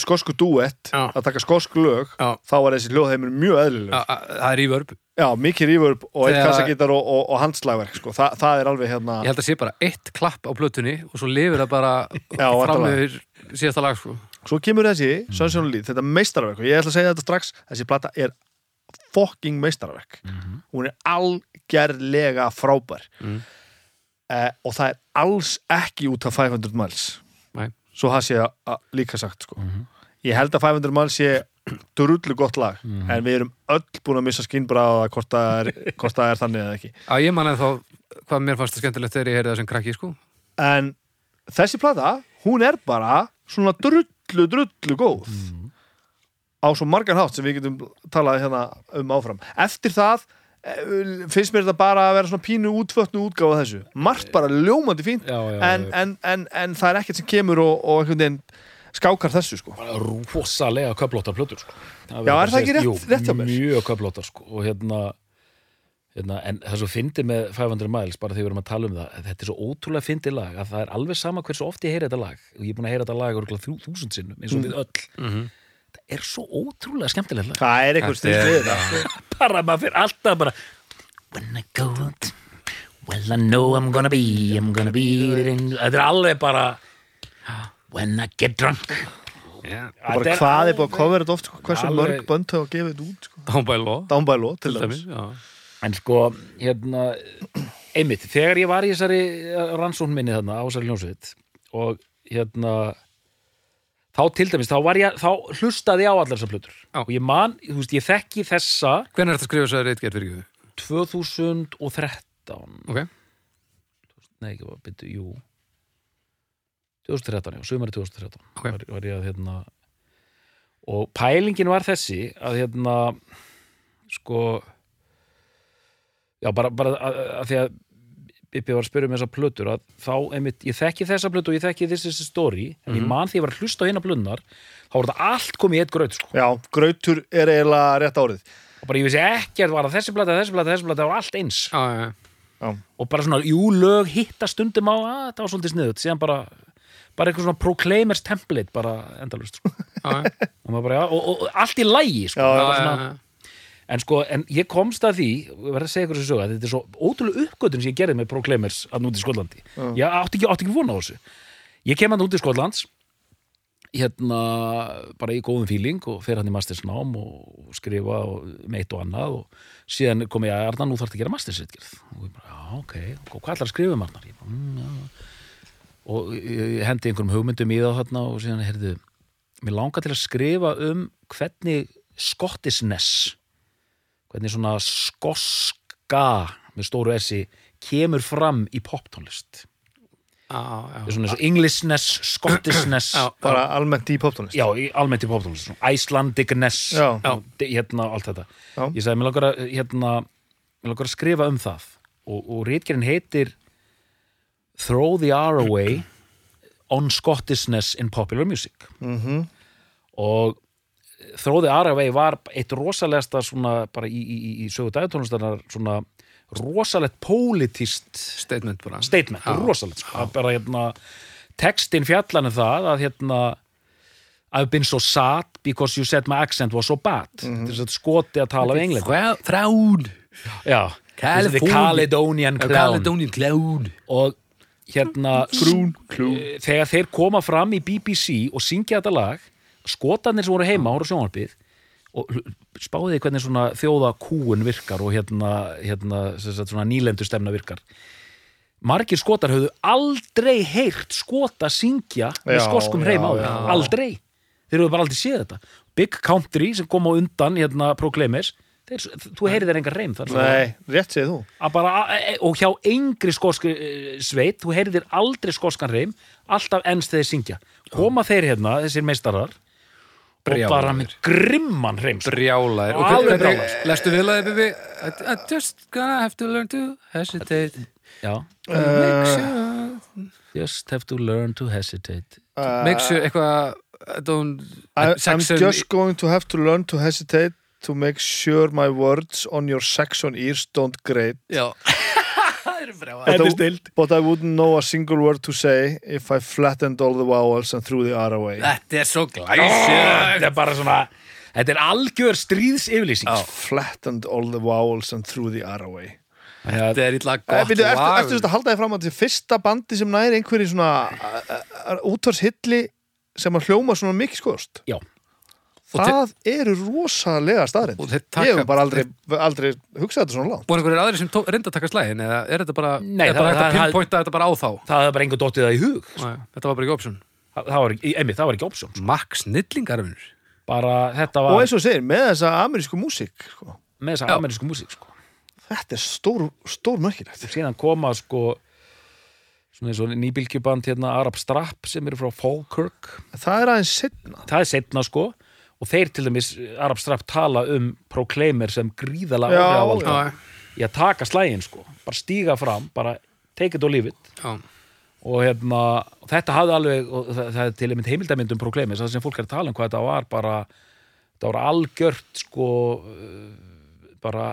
[SPEAKER 3] skosku duett
[SPEAKER 1] Já.
[SPEAKER 3] að taka skosk lög þá var þessi hljóðheimur mjög eðlileg
[SPEAKER 1] Það er reverb
[SPEAKER 3] Já, mikið reverb og eitt kassagítar og, og, og handslagverk sko. Þa, það er alveg hérna
[SPEAKER 1] Ég held að sé bara eitt klapp á plötunni og svo lifir það bara fram yfir síðasta lag sko.
[SPEAKER 3] Svo kemur þessi, Sunshine Lead, þetta meistarverk og ég ætla að segja þetta strax, þessi plata er fucking meistarverk hún er algerlega frábær
[SPEAKER 1] Mhm.
[SPEAKER 3] Eh, og það er alls ekki út af 500 miles.
[SPEAKER 1] Nei.
[SPEAKER 3] svo það sé að, líka sagt sko. ég held að 500 miles sé drullu gott lag en við erum öll búin að missa skinnbráða hvort það er, hvort það er þannig eða ekki.
[SPEAKER 1] Já, ég man eða þá hvað mér fannst það skemmtilegt þegar ég heyrði það sem krakki sko.
[SPEAKER 3] en þessi plata, hún er bara svona drullu, drullu góð. Á svo margan hátt sem við getum talað hérna um áfram. Eftir það finnst mér þetta bara að vera svona pínu útfötnu útgáfa af þessu, margt bara ljómandi fínt
[SPEAKER 2] Já, já,
[SPEAKER 3] en,
[SPEAKER 2] já.
[SPEAKER 3] en, en, en það er ekkert sem kemur og, og einhvern veginn skákar þessu sko
[SPEAKER 2] rosalega köflóttar plötur sko.
[SPEAKER 3] Já, er það ekki rétt- rétt hjá mér?
[SPEAKER 2] mjög köflóttar sko. og hérna, hérna en það svo fyndi með 500 miles bara þegar við erum að tala um það að þetta er svo ótrúlega fyndi lag að það er alveg sama hversu oft ég heyri þetta lag og ég er búin að heyra þetta lag þrjú þúsund sinnum eins og við öll
[SPEAKER 1] Mhm.
[SPEAKER 2] Það er svo ótrúlega skemmtilegt lag.
[SPEAKER 3] Það er einhver
[SPEAKER 1] Þetta
[SPEAKER 3] stil
[SPEAKER 1] er-
[SPEAKER 3] við þetta
[SPEAKER 2] bara maður fyrir alltaf bara When I go out Well I know I'm gonna be I'm gonna be Þetta er alveg bara When I get drunk.
[SPEAKER 1] Yeah.
[SPEAKER 3] og bara hvað er búið að cover þetta oft sko, hversu
[SPEAKER 2] Alveg-
[SPEAKER 3] mörg bönd hafa gefið þetta út sko.
[SPEAKER 1] Down by law.
[SPEAKER 3] Down by Law til
[SPEAKER 1] til
[SPEAKER 3] dæmis.
[SPEAKER 2] En sko, hérna einmitt, þegar ég var í þessari rannsókn minni þarna á þessari hljómsveit og hérna þá til dæmis, þá ég þá hlustaði ég á allar þessar plötur
[SPEAKER 1] Já.
[SPEAKER 2] og ég man, þú veist, ég þekki þessa
[SPEAKER 1] Hvernig er þetta að skrifa þess að reitgerð fyrir ykkur?
[SPEAKER 2] 2013
[SPEAKER 1] Ok,
[SPEAKER 2] nei, ekki, byrju, jú 2013, já, sumari 2013
[SPEAKER 1] Ok.
[SPEAKER 2] var, var ég að hérna og pælingin var þessi að hérna sko já, bara, bara að, að því að Bippi var að spyrja um þessa plötur að þá, einmitt, ég þekki þessa plötu og ég þekki This is the story, en ég man því ég var að hlusta á hérna plötunar, þá var þetta allt komið í eitt gröð, sko,
[SPEAKER 3] Já, grautur er eiginlega rétt árið
[SPEAKER 2] og bara ég vissi ekkert var að þessi plata, þessi plata, þessi plata, það var allt eins
[SPEAKER 1] já, já, já.
[SPEAKER 2] og bara svona, jú, lög hitta stundum á að það var svolítið sniðut, síðan bara bara eitthvað svona proclaimers template bara endalust, sko.
[SPEAKER 1] já, já.
[SPEAKER 2] og, bara, og, og, og allt í lægi sko.
[SPEAKER 3] Já,
[SPEAKER 2] en sko, en ég komst að því og ég verð að segja ykkur sögu, að þetta er svo ótrúlega uppgötun sem ég gerði með proclaimers að núti í Skotlandi. Ég átti ekki, átti ekki vona á þessu. Ég kem að núti í Skotlands hérna bara í góðum fíling og fer hann í mastersnám og skrifa og meitt og annað og síðan kom ég að Arnar, nú þarf að gera mastersritgerð. Og ég bara, já, ok, og hvað ætlar að skrifa um Arnar? Ég bara, mm, já. Og ég hendi einhverjum hugmyndum í það þarna og síðan, heyrðu, mér langar til að skrifa um hvernig skottisness hvernig svona skoska með stóru essi kemur fram í poptónlist. Það er svona eins og Englishness, Scottishness.
[SPEAKER 3] Bara almennt í poptónlist.
[SPEAKER 2] Já, almennt í poptónlist. Icelandicness hérna, allt þetta.
[SPEAKER 3] Já.
[SPEAKER 2] Ég sagði, mér langar að, hérna, mér langar að skrifa um það. Og, og rítgerinn heitir Throw the R away on Scottishness in popular music.
[SPEAKER 3] Mhm.
[SPEAKER 2] og R away var eitt rosalegasta svona bara í, í, í- sögu dagatónlistarinnar svona rosalegt pólitíst
[SPEAKER 1] Statement bara
[SPEAKER 2] statement,
[SPEAKER 1] Já.
[SPEAKER 2] rosalegt sko. bara hérna textin fjallan er það að hérna I've been so sad because you said my accent was so bad
[SPEAKER 3] Mhm.
[SPEAKER 2] þess að skoti að tala af england
[SPEAKER 1] Well, Þrán
[SPEAKER 2] já, Caledonian Clown
[SPEAKER 1] Clown
[SPEAKER 2] og hérna
[SPEAKER 3] Krún, klún.
[SPEAKER 2] eh, þegar þeir koma fram í BBC og syngja þetta lag skotarnir sem voru heima, voru sjónvarpið og spáðið hvernig svona þjóða kúun virkar og hérna, hérna svona nýlendu stemna virkar. Margir skotar höfðu aldrei heyrt skota syngja með skoskum hreim áður,
[SPEAKER 3] já.
[SPEAKER 2] aldrei. Þeir höfðu bara aldrei séð þetta. Big Country sem kom á undan hérna Proclaimers þeir, þú heyrir þeir engar reym þar
[SPEAKER 3] Nei, rétt segið þú.
[SPEAKER 2] Bara, e- og hjá engri skoski eh, sveit, þú heyrir þér aldrei skoskan reym, alltaf ennst þeir syngja. Koma þeir hérna, þessir meistarar og
[SPEAKER 1] Brjálaðir.
[SPEAKER 2] bara með grimman reym sko.
[SPEAKER 1] Brjálaðir Og
[SPEAKER 2] Alveg
[SPEAKER 1] hvernig,
[SPEAKER 2] brjálaðir.
[SPEAKER 1] lestu vel að þið, Bibi? I, just gonna have to learn to hesitate
[SPEAKER 2] já,
[SPEAKER 1] Make sure
[SPEAKER 2] just have to learn to hesitate
[SPEAKER 1] Make sure eitthvað I don't
[SPEAKER 3] I, I'm just going to have to learn to hesitate to make sure my words on your Saxon ears don't grate
[SPEAKER 1] Já
[SPEAKER 2] Þetta er
[SPEAKER 3] But I-
[SPEAKER 2] snilt.
[SPEAKER 3] But I wouldn't know a single word to say if I flattened all the vowels and threw the R away.
[SPEAKER 1] Þetta er svo glæsir
[SPEAKER 2] þetta er bara svona þetta er algjör stríðs yfirlýsing
[SPEAKER 3] Flattened all the vowels and threw the R away.
[SPEAKER 1] Þetta er
[SPEAKER 3] Eh,
[SPEAKER 1] gott
[SPEAKER 3] Eftir, þetta halda ég fram að þetta er fyrsta bandi sem næri einhverju svona útvarshilli sem að hljóma svona mikið skoðust
[SPEAKER 2] já,
[SPEAKER 3] Það eru rosalega staðrind
[SPEAKER 1] Og þeir
[SPEAKER 3] Ég hef bara aldrei, aldrei hugsað þetta svona langt.
[SPEAKER 1] Voru einhverjir aðrir sem reyndu að taka slægin eða er þetta bara,
[SPEAKER 2] Nei,
[SPEAKER 1] er bara
[SPEAKER 2] það-
[SPEAKER 1] hægt að pinpointa þetta bara á þá?
[SPEAKER 2] það hefur bara engur dottið það í hug
[SPEAKER 1] Nei, Þetta var bara ekki option.
[SPEAKER 2] Það, það var, ekki- einmitt, það var ekki option
[SPEAKER 1] Max Snillingarfinur
[SPEAKER 2] bara þetta
[SPEAKER 3] Og
[SPEAKER 2] var
[SPEAKER 3] eins og þú segir, með þessa amerísku músík sko,
[SPEAKER 2] með þessa
[SPEAKER 1] Já.
[SPEAKER 2] amerísku músík sko.
[SPEAKER 3] Þetta er stór, stór merkilegt.
[SPEAKER 2] Síðan koma sko svona eins og nýbylgjuband hérna Arab Strap sem eru frá Falkirk.
[SPEAKER 3] Það er aðeins setna
[SPEAKER 2] það er setna sko og þeir til dæmis Arab Strap tala um Proclaimer sem áhrifavalda
[SPEAKER 1] Já,
[SPEAKER 2] í að taka slægin sko. Bara stíga fram, bara take it or leave it.
[SPEAKER 1] Já,
[SPEAKER 2] og og þetta hafði alveg, það, það er til einmitt heimildamind um Proclaimer, það sem fólk er að tala um hvað þetta var bara, þetta var algjört sko bara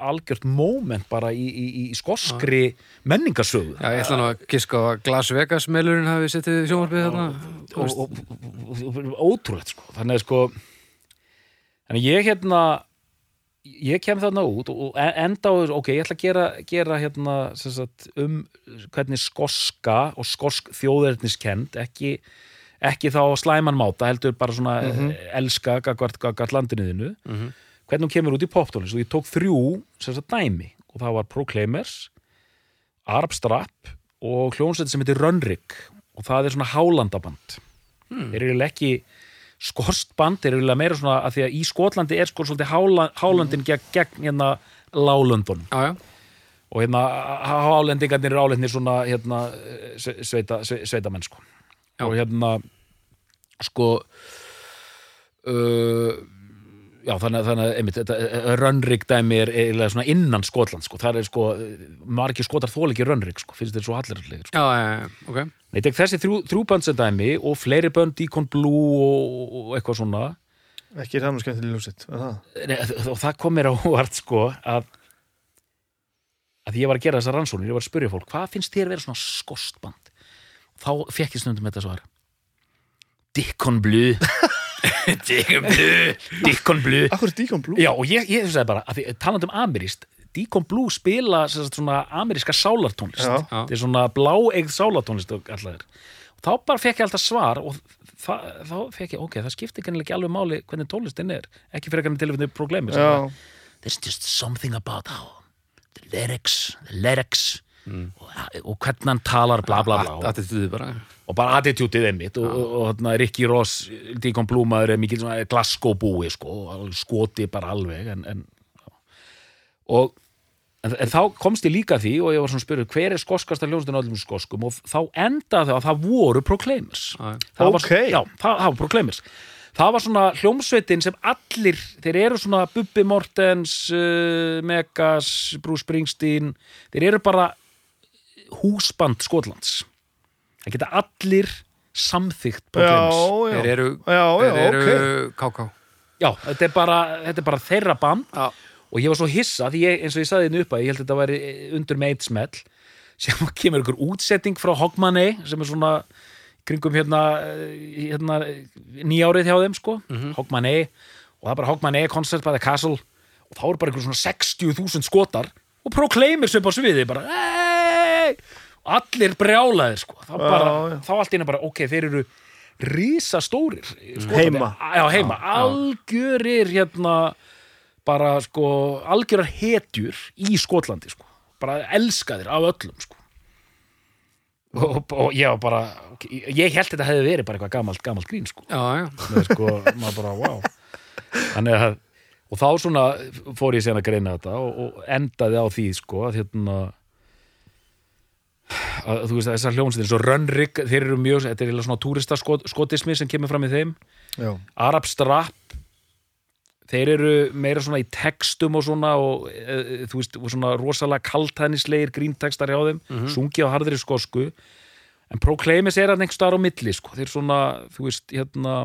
[SPEAKER 2] algjört moment bara í, í, í skoskri menningarsögu.
[SPEAKER 1] Já, ég ætla nú að giska á að Glas Vegas meilurinn hafi settið sjónvarpið þarna.
[SPEAKER 2] Og, og, og, og ótrúlegt sko. Þannig að sko þannig ég hérna ég kem þarna út og enda á þessu, ok, ég ætla að gera, gera hérna sagt, um hvernig skoska og skosk þjóðerniskend ekki, ekki þá á slæman máta, heldur bara svona elska gagvart, gagvart landinuðinu
[SPEAKER 1] Mhm.
[SPEAKER 2] Hvernig hún kemur út í poptónlist og ég tók þrjú sem sagt dæmi. Og það var Proclaimers Arab Strap og hljónsveit sem heitir Rönnrik og það er svona hálandaband
[SPEAKER 1] Hmm.
[SPEAKER 2] þeir eru ekki skorst band, þeir eru meira svona að því að í Skotlandi er sko svolítið hála, hálandin gegn, gegn hérna lálöndunum
[SPEAKER 1] Já, já,
[SPEAKER 2] og hérna hálendingarnir eru álendnir svona hérna sve- sveita, sve- sveitamenn sko.
[SPEAKER 1] Já.
[SPEAKER 2] og hérna sko uh, já þannig, að- þannig að einmitt, þetta rönnrik dæmi er eiginlega svona innan Skotland sko, það er sko margir skotar þól ekki rönnrik sko, finnst þeir svo hallir sko.
[SPEAKER 1] já, já, já, ok.
[SPEAKER 2] Nei, tek þessi þrjú, þrjú bönd sem dæmi og fleiri bönd, Deacon Blue og, og eitthvað svona.
[SPEAKER 3] Ekki er það nú skemmtileg ljósitt er það?
[SPEAKER 2] Nei, og það kom mér á óvart sko að að ég var að gera þessar rannsóknir, ég var að spyrja fólk hvað finnst þér vera svona skostband? Þá fekk ég stundum þetta svar. Deacon Blue Deacon Blue Deacon Blue.
[SPEAKER 3] Akkur Deacon Blue?
[SPEAKER 2] Já, og ég, ég sagði bara, að því, talandi um ameríst Deacon Blue spila sem sagt, svona ameríska sálartónlist.
[SPEAKER 3] Já.
[SPEAKER 2] Þetta er svona bláeigð sálartónlist og allar og þá bara fekk ég alltaf svar og þá fekk ég, ok, það skiptir ekki alveg máli hvernig tónlistin er, ekki fyrir ekki tilfændi problemi
[SPEAKER 3] Já,
[SPEAKER 2] there's just something about how the lyrics, the lyrics og, og hvernig hann talar bla bla bla. Og,
[SPEAKER 1] Attitúdið bara.
[SPEAKER 2] Og bara attitútið einmitt. Og, og, og hérna Rikki Ross, Deacon Blúmaður er mikið svona Glasgow búi sko, og skoti bara alveg en, en, og en, en þá komst ég líka að því og ég var svona að spyrja hver er skoskasta hljónstun á öllum skoskum? Og þá endaði það að það voru Proclaimers. Það var,
[SPEAKER 3] Ok.
[SPEAKER 2] já, það, það var Proclaimers. Það var svona hljómsveitin sem allir þeir eru svona Bubbi Mortens uh, Megas, Bruce Springsteen þeir eru bara húsband Skotlands. Það geta allir samþygt
[SPEAKER 3] já,
[SPEAKER 2] Proclaimers
[SPEAKER 3] já.
[SPEAKER 1] Þeir eru,
[SPEAKER 3] Já, já,
[SPEAKER 1] þeir eru
[SPEAKER 3] ok.
[SPEAKER 1] KK.
[SPEAKER 2] Já, þetta er bara, þetta er bara þeirra band.
[SPEAKER 1] Já,
[SPEAKER 2] og ég var svo hissa því ég, eins og ég saði þinn upp að ég held að þetta væri undur með eitt smell sem kemur ykkur útsetting frá Hogmanay sem er svona kringum hérna, eh, hérna nýjárið hjá þeim sko. Hogmanay og það er bara Hogmanay Concert by the Castle. Og þá eru bara ykkur svona 60.000 skotar og Proclaimers upp á sviði bara hey! Allir brjálaðir sko þá, bara,
[SPEAKER 3] Já, já.
[SPEAKER 2] þá allt einu bara ok, þeir eru risastórir Skotlandi.
[SPEAKER 3] Heima.
[SPEAKER 2] já, heima, algjörir hérna bara sko algjörar hetjur í Skotlandi sko. bara elskaðir af öllum sko. og, og ég var bara ég held þetta hefði verið bara eitthvað gamalt, gamalt grín sko.
[SPEAKER 1] Já, já.
[SPEAKER 2] með sko, maður bara, wow þannig að og þá svona fór ég síðan að greina þetta og, og endaði á því sko að hérna að, þú veist að þessar hljómsveitir svo Rönnrik, þeir eru mjög, þetta er svona túristaskotismi sem kemur fram í þeim
[SPEAKER 3] Já.
[SPEAKER 2] Arab Strap þeir eru meira svona í textum og svona og e, þú veist, og svona rosalega kaltæðnislegir gríntekstar hjá þeim, sungi á harðri skosku en Proclaimis er hann einhver staðar á milli, sko, þeir svona þú veist, hérna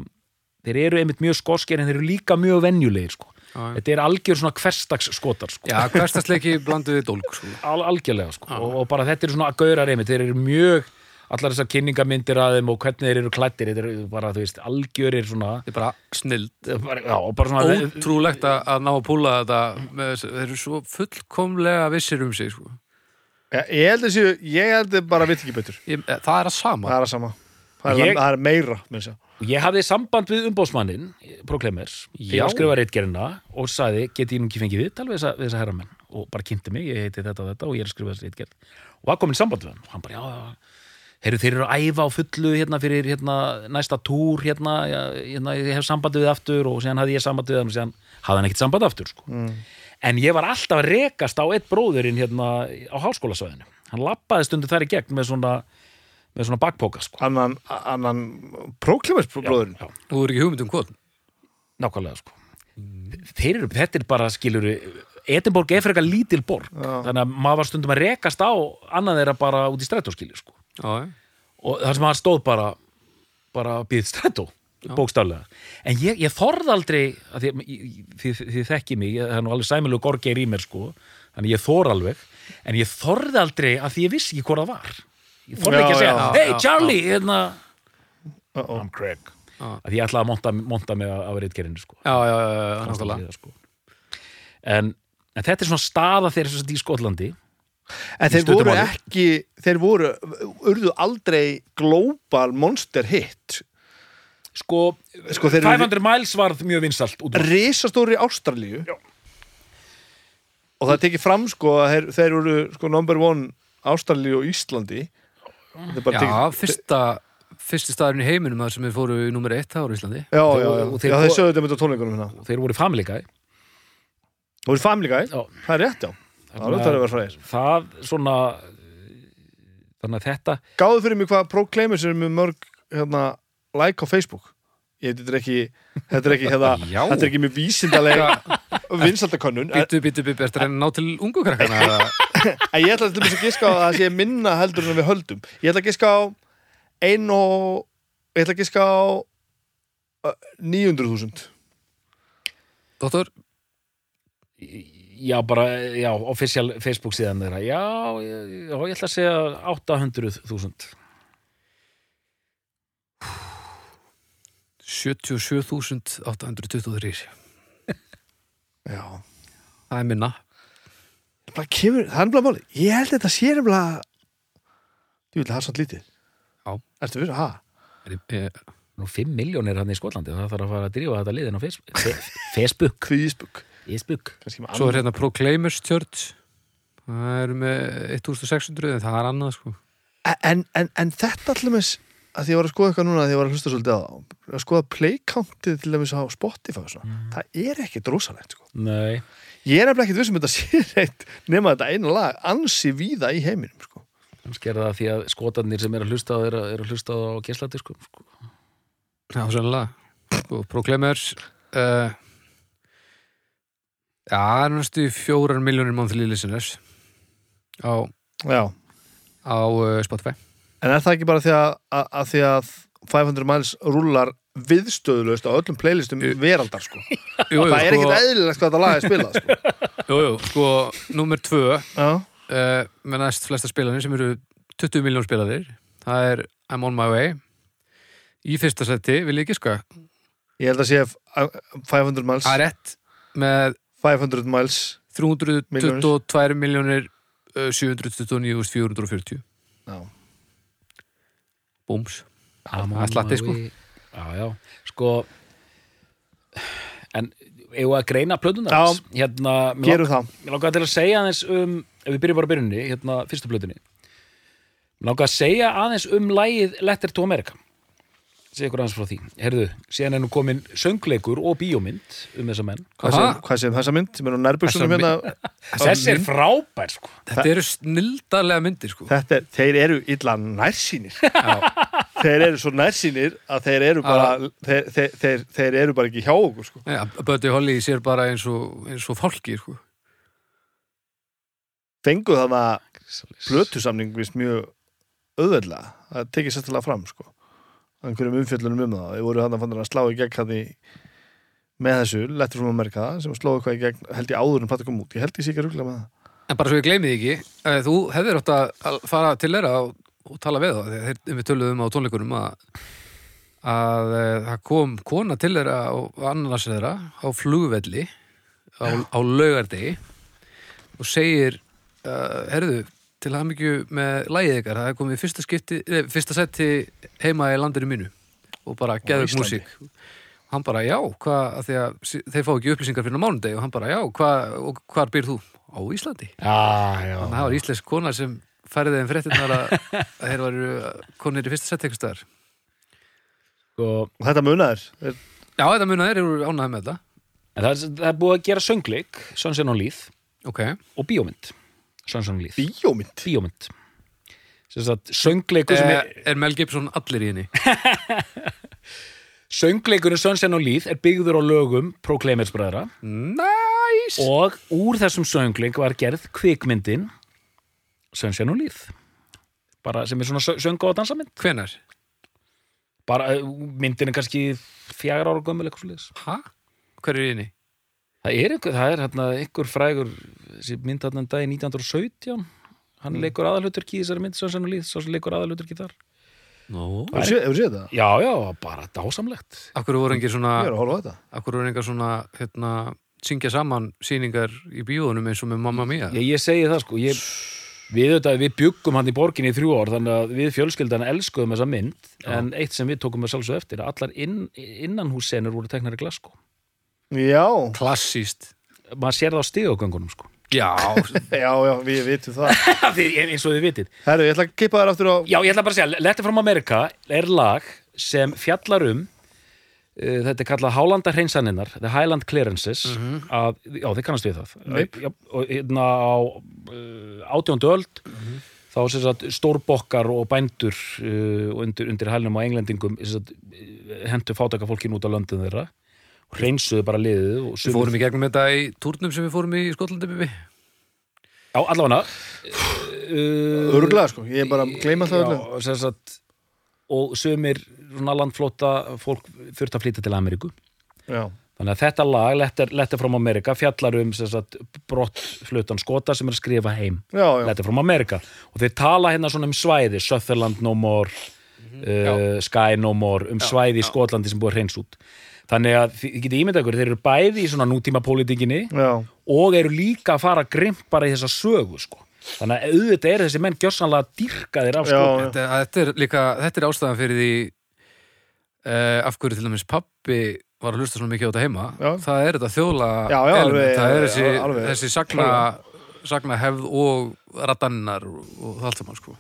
[SPEAKER 2] þeir eru einmitt mjög skoskir en þeir eru líka mjög venjulegir, sko. Þetta er algjör svona hverstags skotar, sko
[SPEAKER 1] Já, hverstasleiki blandu við dólk, sko.
[SPEAKER 2] Al algjörlega, sko, og, og bara þetta eru svona gaurar einmitt, þeir eru mjög allar þessar kynningamyndir að þeim og hvernig þeir eru klættir, þetta eru bara, þú veist, algjörir svona,
[SPEAKER 1] Þetta er bara snild.
[SPEAKER 2] bara, já, og bara svona
[SPEAKER 1] Ótrúlegt að, að ná að púla þetta með, þeir eru svo fullkomlega vissir um sig, sko.
[SPEAKER 3] Já, Ég held þessu, ég held bara veit ekki betur
[SPEAKER 1] Ég, eh, það er að sama.
[SPEAKER 3] Það er að sama Það er,
[SPEAKER 2] Ég-
[SPEAKER 3] það er meira
[SPEAKER 2] Ég hafði samband við umbóðsmannin Proklemers, fyrir
[SPEAKER 1] Já.
[SPEAKER 2] að skrifa reitgerina og sagði, geti ég nú ekki fengið við við þessa, þessa herramenn? Og bara kynnti mig, ég heiti þetta og þetta og ég er að skrifa þessa reitgerð og var komin í samband við hann og hann bara, já, heyrðu, þeir eru að æfa á fullu hérna fyrir hérna, næsta túr hérna, já, hérna, ég hef samband við aftur og síðan hafði ég samband við hann og síðan hafði hann ekkert samband aftur, sko. En ég var alltaf að rekast á eitt bróðurinn hérna á háskólasvæðinu. Hann lappaði stundu þar í gegn með svona með svona bakpoka, sko.
[SPEAKER 3] Annan, annan próklimers bróðurinn
[SPEAKER 2] já,
[SPEAKER 1] Þú er ekki hugmynd um hvað.
[SPEAKER 2] nákvæmlega sko. Þeir eru, þetta er bara skilur Edinborg er fyrir eitthvað lítil borg.
[SPEAKER 3] Já.
[SPEAKER 2] þannig að maður var stundum að rekast á annað þeirra bara út í strætóskilju sko.
[SPEAKER 1] Já, já.
[SPEAKER 2] og þar sem hann stóð bara bara býð strætó bókstaflega, en ég, ég þorði aldrei því, þið, þekki mig það er nú alveg sæmilegu gorgeir í mér sko. Þannig ég þor alveg. En ég þorði aldrei að því ég vissi ekki hvað það var ég
[SPEAKER 3] Já,
[SPEAKER 2] ekki að segja, hey
[SPEAKER 1] já,
[SPEAKER 2] Charlie hérna. I'm Craig.
[SPEAKER 1] Já.
[SPEAKER 2] að ég ætlaði að monta, monta mig af reitgerinu sko.
[SPEAKER 1] Já, já, já, já, nákvæmlega.
[SPEAKER 2] Líða, sko. en, en þetta er svona staða þeirra sem sagt í Skotlandi.
[SPEAKER 3] En þeir voru ekki Þeir voru, urðu aldrei global monster hit.
[SPEAKER 2] Sko,
[SPEAKER 3] Sko, þeir eru-
[SPEAKER 2] 500 miles varð mjög vinsalt út úr.
[SPEAKER 3] Risastóri Ástralíu.
[SPEAKER 2] Já.
[SPEAKER 3] Og það tekið fram sko að þeir, þeir voru sko number one Ástralíu og Íslandi
[SPEAKER 1] Já, fyrsta, fyrsti staðurinn í heiminum þar sem við fóru í nummer eitt það á Íslandi.
[SPEAKER 3] Já, já, já,
[SPEAKER 2] Og þeir
[SPEAKER 3] já, þeir sögðu þetta með tónleikunum hérna.
[SPEAKER 2] Þeir voru Family Guy.
[SPEAKER 3] Það voru Family Guy,
[SPEAKER 2] Já.
[SPEAKER 3] það er rétt, já. Það er að vera fræðir.
[SPEAKER 2] það svona þannig að þetta
[SPEAKER 3] Gáðu fyrir mig hvað Proclaimers er með mörg hérna, like á Facebook Ég, þetta er ekki, þetta er ekki, hérna,
[SPEAKER 1] Já.
[SPEAKER 3] þetta er ekki með vísindalega vinsældakönnun en,
[SPEAKER 1] Býtu, býtu, býtu, ertu að ná til ungu krakkana?
[SPEAKER 3] ég ætla að giska á að það sé minna heldur en við höldum. Ég ætla að giska á ein og ég ætla að giska á uh, 900.000
[SPEAKER 1] Dóttor,
[SPEAKER 2] já bara, já, official Facebook síðan þeirra, já, já, ég ætla að segja 800.000
[SPEAKER 1] 77.823.
[SPEAKER 3] Já
[SPEAKER 1] Það er minna.
[SPEAKER 3] kemur, það er bara máli Ég held að þetta sé nefnilega Þú vil það er samt lítið
[SPEAKER 1] Já.
[SPEAKER 3] Ertu fyrir, ha?
[SPEAKER 1] Er, er,
[SPEAKER 2] nú 5 miljónir hann í Skotlandi það þarf að fara að drífa þetta liðin á Facebook Facebook,
[SPEAKER 3] Facebook
[SPEAKER 1] svo er hérna Proclaimers Church. Það eru með 1600 en það er annað sko.
[SPEAKER 3] en, en, en þetta allir að því ég var að skoða eitthvað núna að því ég var að hlusta svolítið á að skoða play-countið til dæmis á Spotify og svona, það er ekkit rosalegt sko.
[SPEAKER 2] Nei,
[SPEAKER 3] ég er nefnilega ekkit vissum þetta sé reitt nema þetta eina lag ansi víða í heiminum sko.
[SPEAKER 2] kannski er það því að skotarnir sem er að hlusta á er að, er að hlusta á geisladisk sko.
[SPEAKER 1] Já, sannlega. Sko, Proclaimers uh, Já, það er næstu fjórar miljónir monthly listeners á,
[SPEAKER 3] Já.
[SPEAKER 1] á uh, Spotify.
[SPEAKER 3] En er það ekki bara því að, að, að því að 500 miles rúlar viðstöðulegst á öllum playlistum veraldar sko.
[SPEAKER 1] Jú, jú,
[SPEAKER 3] það er ekkit eðlilegt hvað þetta lag er spilað sko.
[SPEAKER 1] Jú, jú, sko, nummer tvö uh, með næst flesta spilanir sem eru 20 miljón spilaðir það er I'm on my way. Í fyrsta seti vil ég giska.
[SPEAKER 3] Ég held að sé að 500 miles.
[SPEAKER 1] Það er rétt með
[SPEAKER 3] 500 miles.
[SPEAKER 1] 322 miljónir uh, 729.440
[SPEAKER 3] Já.
[SPEAKER 1] Búms það er slatti sko.
[SPEAKER 2] Já, já, sko en eigum við að greina plötunar
[SPEAKER 3] Já.
[SPEAKER 2] hérna,
[SPEAKER 3] Gerum það.
[SPEAKER 2] Mér langar til að segja aðeins um ef við byrjum bara á byrjunni, hérna, fyrstu plötunni Mér langar að segja aðeins um lægið Letter to America segja ykkur aðeins frá því. Herðu, síðan er nú komin söngleikur og bíómynd um þessa menn.
[SPEAKER 3] Hvað segir, hvað segir þessa mynd? Sem er
[SPEAKER 1] Þessa
[SPEAKER 3] hérna
[SPEAKER 2] Þessi er frábær, sko.
[SPEAKER 1] Þetta eru snildarlega myndir sko.
[SPEAKER 3] Þetta er, þeir eru illa nærsýnir. Þeir eru svo nærsýnir að þeir eru bara þeir, þeir, þeir, þeir eru bara ekki hjá okkur sko.
[SPEAKER 1] ja, Buddy Holly sér bara eins og, eins og fólki sko.
[SPEAKER 3] Fengu þannig að plötusamning vist mjög auðveldlega það tekið sérstaklega fram sko. Einhverjum umfjöllunum um það. Þeir voru hann að fann að slá í gegn hann í með þessu, lettur frá Amerika sem slóðu hvað í gegn, held ég áður en plata kom út. Ég held ég að rugla með það.
[SPEAKER 1] En bara svo ég gleymi því ekki eh, Þú hefðir átt að fara til þeirra og, og tala við þá þegar við töluðum á tónleikunum að, að eh, það kom kona til þeirra og annars þeirra á flugvelli á, á laugardegi og segir uh, herðu, til mikið með lægið ykkar, það er komið fyrsta, skipti, eh, fyrsta seti heima í landinu mínu og bara geðug
[SPEAKER 3] Íslandi.
[SPEAKER 1] músík hann bara já, hvað, þeir fá ekki upplýsingar fyrir á mánudegi og hann bara já, hvað, og hvar býr þú? Á Íslandi
[SPEAKER 2] já,
[SPEAKER 1] Þannig að það var íslensk kona sem færði þeim fréttinnar að, þeir varu konir í fyrsta sett eitthvað
[SPEAKER 2] sko
[SPEAKER 3] og þetta munaður, er,
[SPEAKER 1] Já, þetta muna þeir eru ánæði með þetta.
[SPEAKER 2] Það, er- það er búið að gera söngleik Sunshine on Leith
[SPEAKER 1] Ok.
[SPEAKER 2] og bíómynd Leith
[SPEAKER 3] bíómynd
[SPEAKER 2] Bíómynd söngleikur sem
[SPEAKER 1] Er,
[SPEAKER 2] er
[SPEAKER 1] er Mel Gibson allir í henni?
[SPEAKER 2] söngleikurinn Sunshine on Leith er byggður á lögum Proclaimers bræðra
[SPEAKER 1] Næs!
[SPEAKER 2] og úr þessum söngleik var gerð kvikmyndin Sunshine on Leith bara sem er svona sö- söngu og dansamynd
[SPEAKER 1] Hvenar?
[SPEAKER 2] bara uh, myndin er kannski fjagra ára gömul eitthvað sliðis
[SPEAKER 1] Hæ? Hver er í henni?
[SPEAKER 2] Það er einhver, það er hérna einhver frægur þessi mynd hérna dagi 1917 hann leikur aðalhuturki í þessari mynd Sunshine on Leith, svo sem leikur aðalhuturki þar.
[SPEAKER 1] Nó.
[SPEAKER 3] hefur séð þetta?
[SPEAKER 2] já, já, bara dásamlegt.
[SPEAKER 1] Akkur voru engir svona,
[SPEAKER 3] er
[SPEAKER 1] akkur voru engir svona, hérna, syngja saman sýningar í bíóðunum eins og með Mamma Mia.
[SPEAKER 2] ég, ég segi það sko. Ég, við, auðvitað, við byggum hann í borginni í þrjú ár þannig að við fjölskyldan elskuðum þessa mynd. En eitt sem við tókum með sjálfsög eftir að allar inn, innanhússenur voru teknar í glasko
[SPEAKER 3] já,
[SPEAKER 1] Klassíst.
[SPEAKER 2] maður sér það á stigagöngunum sko.
[SPEAKER 1] Já,
[SPEAKER 3] já, já, við vitum það.
[SPEAKER 2] Þið- eins og þið vitið.
[SPEAKER 3] Herru, ég ætla að kippa þér aftur á
[SPEAKER 2] já, ég ætla bara að segja, Letter from America er lag sem fjallar um uh, þetta er kallað Hálanda hreinsaninnar The Highland Clearances að, já, þið kannast við það.
[SPEAKER 3] Nei.
[SPEAKER 2] já, og hérna á uh, átjóndu öld þá sem sagt stórbokkar og bændur uh, undir, undir hælnum á englendingum sem sagt, uh, hentu fátaka fólkin út á löndum þeirra og hreinsuðu bara liðið og
[SPEAKER 1] við fórum í gegnum þetta í túrnum sem við fórum í Skotlandi, Bibi.
[SPEAKER 2] Já, allavega. Uh,
[SPEAKER 3] örgulega sko, ég er bara að gleyma það öllu.
[SPEAKER 2] Já, og sumir svona landflóta fólk þurft að flytja til Ameríku.
[SPEAKER 3] Já,
[SPEAKER 2] þannig að þetta lag, Letter, Letter from America fjallar um sem sagt brott flutan skota sem er að skrifa heim.
[SPEAKER 3] Já, já,
[SPEAKER 2] Letter from America. Og þeir tala hérna svona um svæði Sutherland no more uh, Sky no more, um svæði í Skotlandi sem búið hreins út þannig að þið getið ímyndað ykkur, þeir eru bæði í svona nútíma pólitíkinni og eru líka að fara grimt bara í þessa sögu sko. þannig að auðvitað er þessi menn gjössanlega dýrkaðir af sko.
[SPEAKER 1] Þetta, þetta er líka, þetta er ástæðan fyrir því uh, af hverju til dæmis pappi var að hlusta svona mikið á þetta heima
[SPEAKER 3] Já.
[SPEAKER 1] það er þetta þjóðla
[SPEAKER 3] Já, já, alveg-
[SPEAKER 1] það er þessi,
[SPEAKER 3] alveg-
[SPEAKER 1] þessi sagna, sagna hefð og radannar og, og það allt saman sko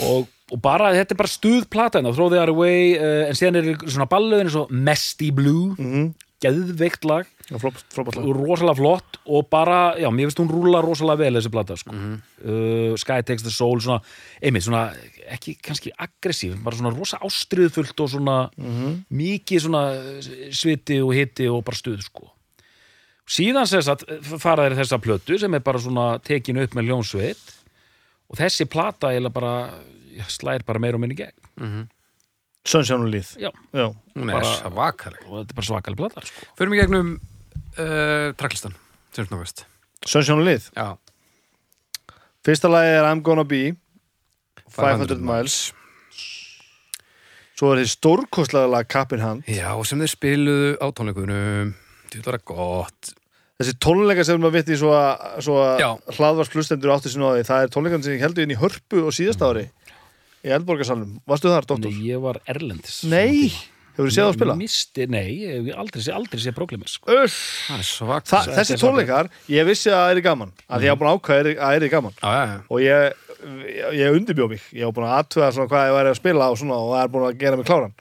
[SPEAKER 2] og, og bara, þetta er bara stuð plata hérna, Throw the Other Way uh, en síðan er svona ballöðin eins og Mesty Blue.
[SPEAKER 3] Mhm.
[SPEAKER 2] geðveikt lag.
[SPEAKER 3] Já, frábært lag.
[SPEAKER 2] og rosalega flott og bara, já, mér finnst hún rúla rosalega vel þessi plata, sko. Uh, Sky Takes the Soul, svona, einmitt svona, ekki kannski aggressív bara svona rosa ástriðfullt og svona mikið svona sviti og hiti og bara stuð, sko. Síðan sem sagt fara þeir þessa plötu sem er bara svona tekin upp með hljónsveit og þessi plata eiginlega bara já, slær bara meira og minni í gegn.
[SPEAKER 3] Sunshine og Líð
[SPEAKER 2] já,
[SPEAKER 3] já,
[SPEAKER 1] hún er
[SPEAKER 2] Bara-
[SPEAKER 1] svakaleg.
[SPEAKER 2] Og þetta er bara svakalig plata, sko.
[SPEAKER 1] Förum í gegnum uh, tracklistan sem snakast
[SPEAKER 3] Sunshine og Líð
[SPEAKER 1] Já,
[SPEAKER 3] fyrsta lagi er I'm Gonna Be 500 Miles. svo er því stórkostlega lag Cap in Hand.
[SPEAKER 1] Já, sem þeir spiluðu á tónleikunum. Þetta var gott
[SPEAKER 3] þessi tónleika sem maður vitt í svo að, að hlaðvars hlustendur áttu sinni á því það er tónleikan sem ég heldur inn í hörpu og síðasta ári í Eldborgarsalum, varstu þar, Dóttor?
[SPEAKER 2] Nei, ég var erlendis.
[SPEAKER 3] Nei, Hefur þú séð á spila?
[SPEAKER 2] Misti, nei, ég hef aldrei, sé- aldrei sé Proglimis sko.
[SPEAKER 3] Þessi tónleikar, ég vissi að það er gaman að ég var búin að ákvæða að það er gaman. Og ég, ég, ég undirbjó mig. Ég var búin að aðtöða svona hvað ég væri að spila og, svona, og það er búin að gera mig kláran.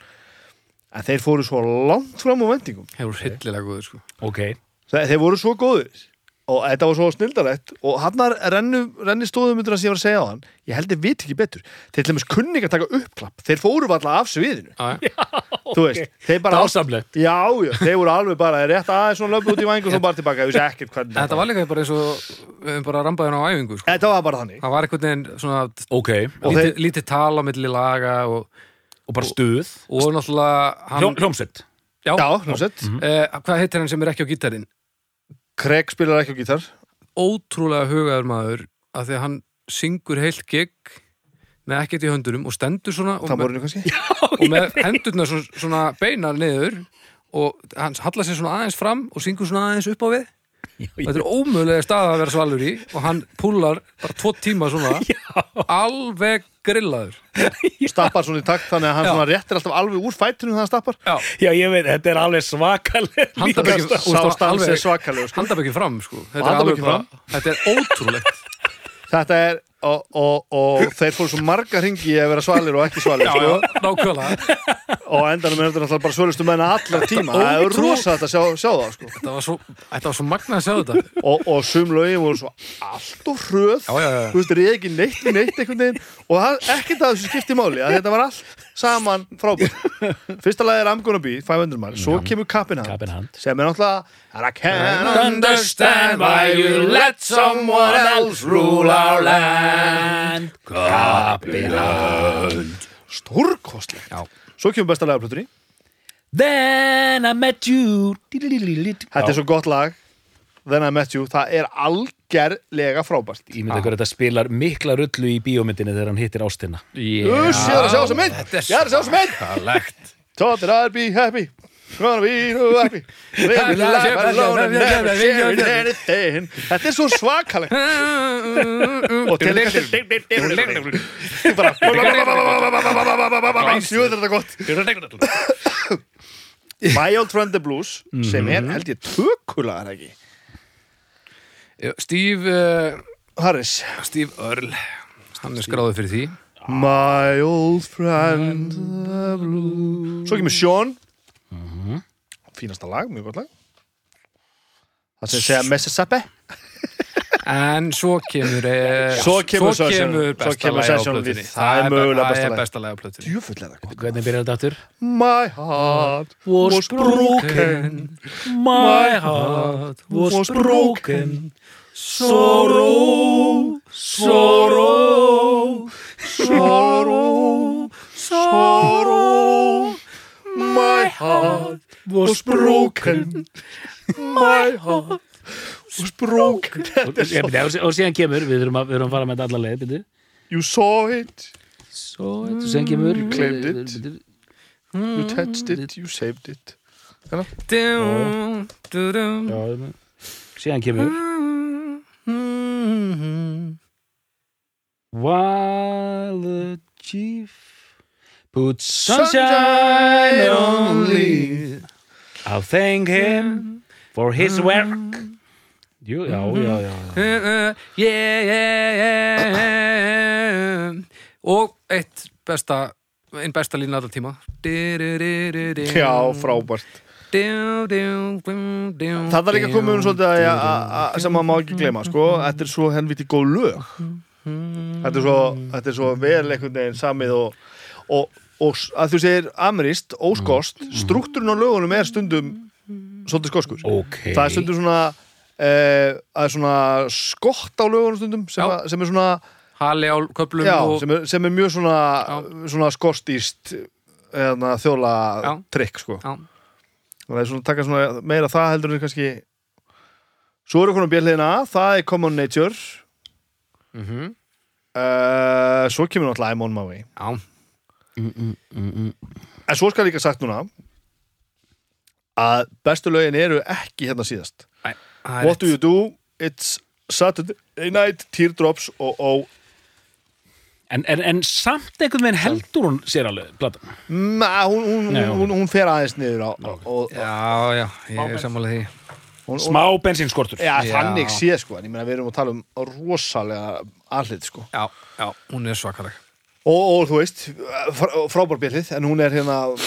[SPEAKER 3] En þeir fóru svo langt fram á vendingum.
[SPEAKER 1] Hefur hillilega góður, sko.
[SPEAKER 2] Ok,
[SPEAKER 3] þeir, þeir voru svo góðir. Og þetta var svo snildarlegt. Og hann rennu, renni stóðum myndur að ég var að segja á hann ég held ég veit ekki betur. Þeir til dæmis kunni ekki að taka uppklapp. Þeir fóru alltaf af sviðinu.
[SPEAKER 1] Já,
[SPEAKER 3] þú veist, þeir bara
[SPEAKER 2] dásamlegt.
[SPEAKER 3] Já, já, þeir voru alveg bara rétt aðeins svona löpu út í væng og svo bara tilbaka, ég vissi ekkert hvernig
[SPEAKER 1] Þetta var líka bara eins og við höfum bara rambaðin á æfingu, sko.
[SPEAKER 3] þetta var bara þannig.
[SPEAKER 1] Það var einhvern veginn svona
[SPEAKER 2] Ok,
[SPEAKER 3] Og
[SPEAKER 1] lítið,
[SPEAKER 3] þeir-
[SPEAKER 1] lítið tal á milli laga og,
[SPEAKER 2] og bara stuð.
[SPEAKER 1] Og náttúrulega hann,
[SPEAKER 2] Hljóm,
[SPEAKER 3] Craig spilar ekki á gítar.
[SPEAKER 1] Ótrúlega hugaður maður að því að hann syngur heilt gig með ekkert í höndunum og stendur svona og með,
[SPEAKER 3] voru kannski
[SPEAKER 1] og með hendurna svona, svona beinar niður og hann hallar sér svona aðeins fram og syngur svona aðeins upp á við. Og þetta er ómögulega stað að vera svalur í og hann púlar bara tvo tíma svona alveg grillaður
[SPEAKER 3] stappar svona í takt þannig að hann
[SPEAKER 1] Já.
[SPEAKER 3] svona réttir alltaf alveg úr fætunum þegar hann stappar
[SPEAKER 1] Já,
[SPEAKER 2] Já, ég veit, þetta er alveg svakaleg
[SPEAKER 3] svakalegur sko.
[SPEAKER 1] fram sko. þetta, er alveg bara, þetta er ótrúlegt
[SPEAKER 3] þetta er og, og, og þeir fóru svo marga ringi að vera svalir og ekki svalir
[SPEAKER 1] já,
[SPEAKER 3] sko.
[SPEAKER 1] já, nákvæmlega.
[SPEAKER 3] Og endanum er þetta bara svölustu menna allar tíma. Það er
[SPEAKER 1] Ótrú-
[SPEAKER 3] rosa þetta að sjá, sjá það sko.
[SPEAKER 1] þetta var svo, þetta var svo magnað að sjá þetta.
[SPEAKER 3] Og, og sum lögin voru svo allt og hröð. Þú veist, er ég ekki neitt neitt og það, ekkert að þessu skipti máli að þetta var allt saman frábært. Fyrsta lagi er I'm Gonna Be, 500 mile svo kemur Kappin Hand
[SPEAKER 2] Kappin Hand.
[SPEAKER 3] sem er náttúrulega And I can't
[SPEAKER 2] Understand why you let someone else rule our land. Kappinand
[SPEAKER 3] stórkostlegt.
[SPEAKER 1] Já.
[SPEAKER 3] svo kemur besta lagaplötunni
[SPEAKER 2] Then I met you.
[SPEAKER 3] Þetta er svo gott lag. Then I Met You, það er algerlega frábært.
[SPEAKER 2] Ég myndi að þetta spilar mikla rullu í bíómyndinni þegar hann hittir ástina.
[SPEAKER 1] Yeah.
[SPEAKER 3] Uss, ég er að sjá þessa mynd.
[SPEAKER 1] Þetta er
[SPEAKER 3] Ég er að sjá þessa mynd.
[SPEAKER 1] svakalegt.
[SPEAKER 3] Thought that I'd be happy. Gonna be so happy Þetta er svo svakalegt. Og til bara Sjöður þetta gott. My Old Friend the Blues sem er held ég tökulagar ekki
[SPEAKER 1] Steve uh,
[SPEAKER 3] Harris.
[SPEAKER 1] Steve Earle hann er skráður fyrir því.
[SPEAKER 3] My old friend the blues. Svo kemur Sean. Fínasta lag, mjög gott lag. Það sem segja Mississippi.
[SPEAKER 1] En svo kemur uh,
[SPEAKER 3] Svo kemur Session-
[SPEAKER 1] kemur
[SPEAKER 3] svo
[SPEAKER 1] besta
[SPEAKER 3] kemur
[SPEAKER 1] lagi á plötunni.
[SPEAKER 3] það er mögulega besta
[SPEAKER 1] besta lag á plötunni.
[SPEAKER 3] Djúfull er það gott.
[SPEAKER 2] Hvernig byrjar þetta aftur?
[SPEAKER 3] My heart was broken.
[SPEAKER 2] My heart was broken Sorrow Sorrow
[SPEAKER 3] Sorrow Sorrow. My heart was broken. My heart was broken.
[SPEAKER 2] Og, og síðan kemur, við erum að, við erum að fara með þetta alla leið byrju.
[SPEAKER 3] You saw it.
[SPEAKER 2] Svo, og síðan kemur
[SPEAKER 3] You claimed it.
[SPEAKER 2] byrju,
[SPEAKER 3] You touched it. You saved it.
[SPEAKER 1] Dum, dum, dum.
[SPEAKER 2] já, Síðan kemur While the chief puts sunshine on me. I'll thank him for his work. Jú, já, já, já.
[SPEAKER 1] yeah, yeah, yeah. og eitt besta einn besta línu alltaf tíma.
[SPEAKER 3] Já, frábært Það er líka komið um svolítið að, að, að, sem maður má ekki gleyma sko. Þetta er svo henviti góð lög. Þetta er svo, þetta er svo vel einhvern veginn samið og, og, og að þú segir ameríst, óskost struktúrin á lögunum er stundum svolítið skoskur.
[SPEAKER 2] Ok.
[SPEAKER 3] Það er stundum svona að er svona skott á lögunum stundum sem, að, sem er svona
[SPEAKER 1] hali á köplum
[SPEAKER 3] já,
[SPEAKER 1] og
[SPEAKER 3] sem, er, sem er mjög svona, svona skostýst eða, þjóla trikk sko.
[SPEAKER 1] Já.
[SPEAKER 3] Og það er svona taka svona meira það heldur en kannski svo eru konum björliðina, það er Common Nature.
[SPEAKER 1] Mhm.
[SPEAKER 3] uh, svo kemur náttúrulega I'm on my way
[SPEAKER 1] já,
[SPEAKER 3] en svo skal líka sagt núna að bestu lögin eru ekki hérna síðast.
[SPEAKER 1] Það er
[SPEAKER 3] What do you do? It's Saturday night, teardrops og, og
[SPEAKER 2] en, en, en samt einhvern veginn heldur hún sér alveg platan?
[SPEAKER 3] Ma, hún, hún,
[SPEAKER 2] Nei,
[SPEAKER 3] hún, hún, hún fer aðeins niður á, og, og,
[SPEAKER 1] Já, já, ég er sammálið því.
[SPEAKER 3] Hún,
[SPEAKER 2] smá bensinskortur
[SPEAKER 3] Já,
[SPEAKER 1] Já.
[SPEAKER 3] þannig sé sko, en ég meina við erum að tala um rosalega aðlit sko.
[SPEAKER 1] Já, já, hún er svakaleg.
[SPEAKER 3] Og, og þú veist, frá, frábár björlið en hún er hérna og,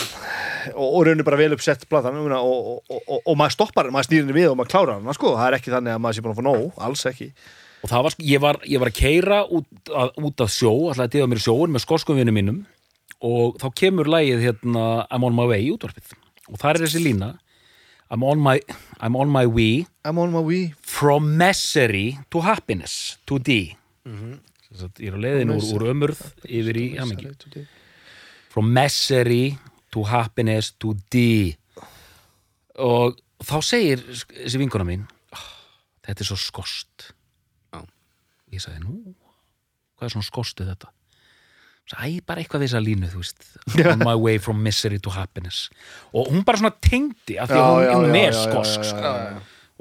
[SPEAKER 3] og raunir bara vel uppsett platan og, og, og, og, og maður stoppar, maður snýr henni við og maður klárar hana sko, það er ekki þannig að maður sé búin að fá nóg alls ekki
[SPEAKER 2] og það var, ég var, ég var að keira út, að, út af sjó, alltaf að diða mér sjóun með skoskum vinnum mínum. Og þá kemur lagið hérna I'm on my way útvarpið. Og það er þessi lína. I'm on my, I'm on my way
[SPEAKER 3] I'm on my way.
[SPEAKER 2] from misery to happiness to D mm ég er á leiðin úr, úr ömurð yfir í hamingi from misery to happiness to D og þá segir þessi vinkona mín "Ah, þetta er svo skost. Ég sagði nú hvað er svona skost við þetta Æ, bara eitthvað við þessa línu, þú veist on my way from misery to happiness og hún bara svona tengdi af því að hún, hún er skosk sko.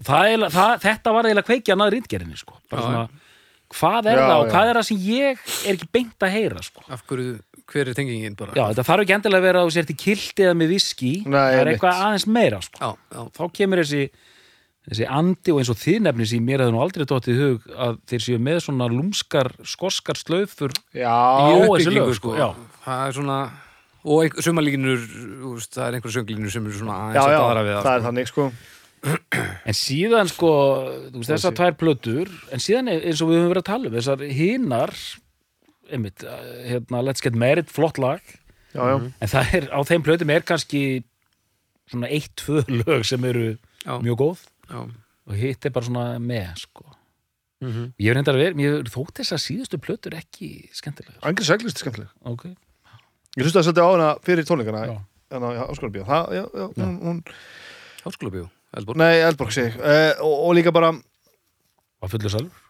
[SPEAKER 2] og það, er, það, þetta var eiginlega kveikja naður rítgerinni sko. bara
[SPEAKER 1] Já,
[SPEAKER 2] svona, hvað er
[SPEAKER 3] Já,
[SPEAKER 2] það og
[SPEAKER 3] já.
[SPEAKER 2] hvað er það sem ég er ekki beint að heyra sko.
[SPEAKER 1] Af hverju, hver er tengingin bara?
[SPEAKER 2] já, þetta þarf ekki endilega að vera að þú sért í kildi eða með viski,
[SPEAKER 3] Nei,
[SPEAKER 2] það er eitthvað aðeins meira sko.
[SPEAKER 1] já, já,
[SPEAKER 2] þá kemur þessi þessi andi og eins og þið nefni sem mér hefði nú aldrei dottið í hug að þeir séu með svona lúmskar, skoskar slöfur
[SPEAKER 1] í
[SPEAKER 3] Já,
[SPEAKER 2] þessi
[SPEAKER 1] uppbyggingu
[SPEAKER 2] lög,
[SPEAKER 1] sko
[SPEAKER 2] já.
[SPEAKER 1] Það er svona og veist, það er einhverja sönglínur sem eru svona aðeins
[SPEAKER 3] já,
[SPEAKER 1] að
[SPEAKER 3] já,
[SPEAKER 1] daðra við
[SPEAKER 3] það er
[SPEAKER 1] sko.
[SPEAKER 3] þannig sko
[SPEAKER 2] en síðan sko þú veist, þessar tvær plötur en síðan er- eins og við höfum verið að tala um þessar hinar einmitt, hérna, Let's Get Married, flott lag
[SPEAKER 3] Já, já,
[SPEAKER 2] en það er, á þeim plötum er kannski svona eitt, tvö lög sem eru
[SPEAKER 1] Já.
[SPEAKER 2] mjög góð
[SPEAKER 1] Já,
[SPEAKER 2] og hitt er bara svona með sko.
[SPEAKER 1] Mhm.
[SPEAKER 2] ég hef reyndar að vera, mér þótt þess að síðustu plötur ekki skemmtilega
[SPEAKER 3] Angri Seglist er skemmtileg.
[SPEAKER 2] Ok,
[SPEAKER 3] Ég hlusti að setja á hana fyrir tónleikana hún
[SPEAKER 1] Háskólabíó, Eldborg?
[SPEAKER 3] Nei, Eldborg sig uh, og, og líka bara,
[SPEAKER 2] var fullur salur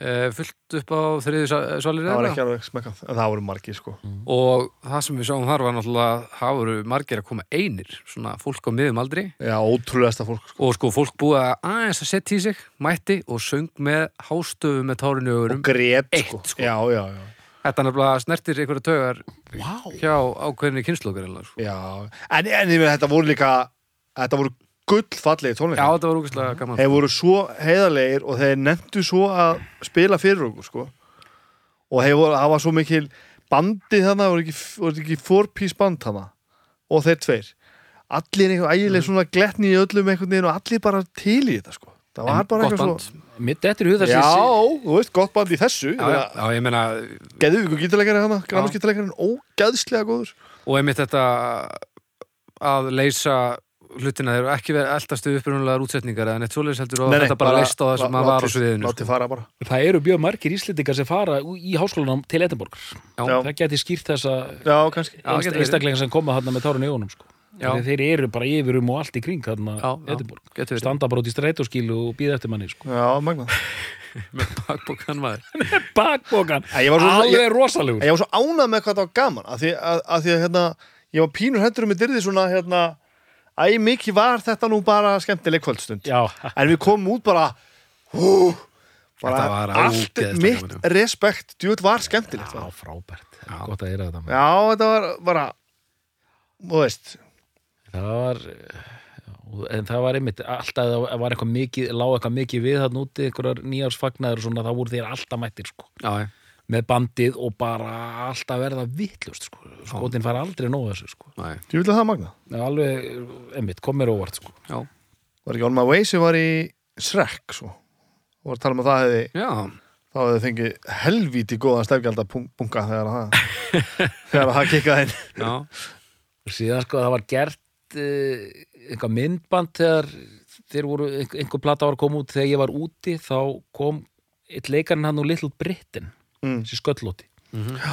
[SPEAKER 1] Fullt upp á þriði svalir
[SPEAKER 3] það var ekki alveg smekkað en það voru margir sko
[SPEAKER 1] Og það sem við sáum þar var náttúrulega það voru margir að koma einir svona fólk á miðum aldri
[SPEAKER 3] Já, ótrúlegasta fólk sko.
[SPEAKER 1] og sko fólk búið að aðeins að setja í sig mætti og söng með hástöfu með tárinu
[SPEAKER 3] og
[SPEAKER 1] Eitt,
[SPEAKER 3] sko.
[SPEAKER 1] sko.
[SPEAKER 3] Já, já, já
[SPEAKER 1] Þetta nefnilega snertir einhverja taugar
[SPEAKER 2] wow.
[SPEAKER 1] hjá ákveðinni kynnslókar sko.
[SPEAKER 3] Já, en, en þetta voru líka þetta voru gullfallegi
[SPEAKER 1] Já,
[SPEAKER 3] tónleikar
[SPEAKER 1] þetta var úkvæslega gaman.
[SPEAKER 3] Þeir voru svo heiðarlegir og þeir nefndu svo að spila fyrir okkur sko. og þeir voru, það var svo mikil bandið þannig, voru ekki, voru ekki four-piece band þannig og þeir tveir. Allir einhver ægileg svona gletni í öllum einhvern veginn og allir bara til í þetta sko. það var bara
[SPEAKER 1] Gott
[SPEAKER 3] eitthvað
[SPEAKER 1] band.
[SPEAKER 3] svo
[SPEAKER 2] mitt eftir hug þessi
[SPEAKER 3] Já, þú veist, gott band í þessu.
[SPEAKER 1] Já, já, já, ég meina
[SPEAKER 3] Geðu ykkur gítarleikari hana, grámaskítarleikarinn ógeðslega góður.
[SPEAKER 1] Og einmitt þetta að leysa hlutina þeir eru ekki verið eldastu upprunulegar útsetningar eða neitt svoleiðis heldur og þetta bara leist á það sem að var á sviðinu sko.
[SPEAKER 3] fara bara.
[SPEAKER 2] Það eru mjög margir íslendingar sem fara í háskólanum til Edinborg það geti skýrt þessa
[SPEAKER 1] getur
[SPEAKER 2] einstaklega sem koma þarna með tárun í ónum sko. Þeir eru bara yfirum og allt í kring þarna
[SPEAKER 1] Já, já.
[SPEAKER 2] Edinborg.
[SPEAKER 1] getur
[SPEAKER 2] standa bara út í strætóskilu og býða eftir manni sko.
[SPEAKER 3] Já, magna
[SPEAKER 1] með bakbókan maður.
[SPEAKER 2] Bakbókan,
[SPEAKER 3] var svo-
[SPEAKER 2] alveg rosalegur.
[SPEAKER 3] Ég var svo ánað með hvað það var gaman að því að, að, því að hérna, ég var pínur hendur um með dyrði svona hérna, æ, mikið var þetta nú bara skemmtileg kvöldstund.
[SPEAKER 2] Já,
[SPEAKER 3] en við komum út bara hú, bara
[SPEAKER 1] Þetta var
[SPEAKER 3] allt
[SPEAKER 1] ógeðslega
[SPEAKER 3] mitt
[SPEAKER 1] gaman,
[SPEAKER 3] respekt, djúið var skemmtilegt
[SPEAKER 2] já,
[SPEAKER 3] já.
[SPEAKER 2] frábært. Gott að heyra þetta
[SPEAKER 3] já, þetta var bara þú veist.
[SPEAKER 2] Það var já, en það var einmitt alltaf það var eitthvað mikið, lág eitthvað mikið við þarna úti einhverjar nýjársfagnaður og svona þá voru þeir alltaf mættir sko,
[SPEAKER 1] Já, já,
[SPEAKER 2] með bandið og bara alltaf verða vittlust sko, skotin fara aldrei nóg þessu sko,
[SPEAKER 1] næ,
[SPEAKER 3] djúið það magna
[SPEAKER 2] er alveg, einmitt, kom mér óvart sko,
[SPEAKER 1] já,
[SPEAKER 3] var ekki On My Way sem var í Shrek svo? Og var að tala um að það hefði
[SPEAKER 1] já.
[SPEAKER 3] þá hefði fengið helvíti góðan stefgjald að bunga þegar það þegar það kikkaði inn.
[SPEAKER 2] Síðan sko það var gert uh, eitthvað myndband þegar þeir voru, einhver, einhver plata var að koma út þegar ég var úti þá kom eitt leikarinn hann úr Little Britain
[SPEAKER 3] Mm.
[SPEAKER 2] þessi sköllóti.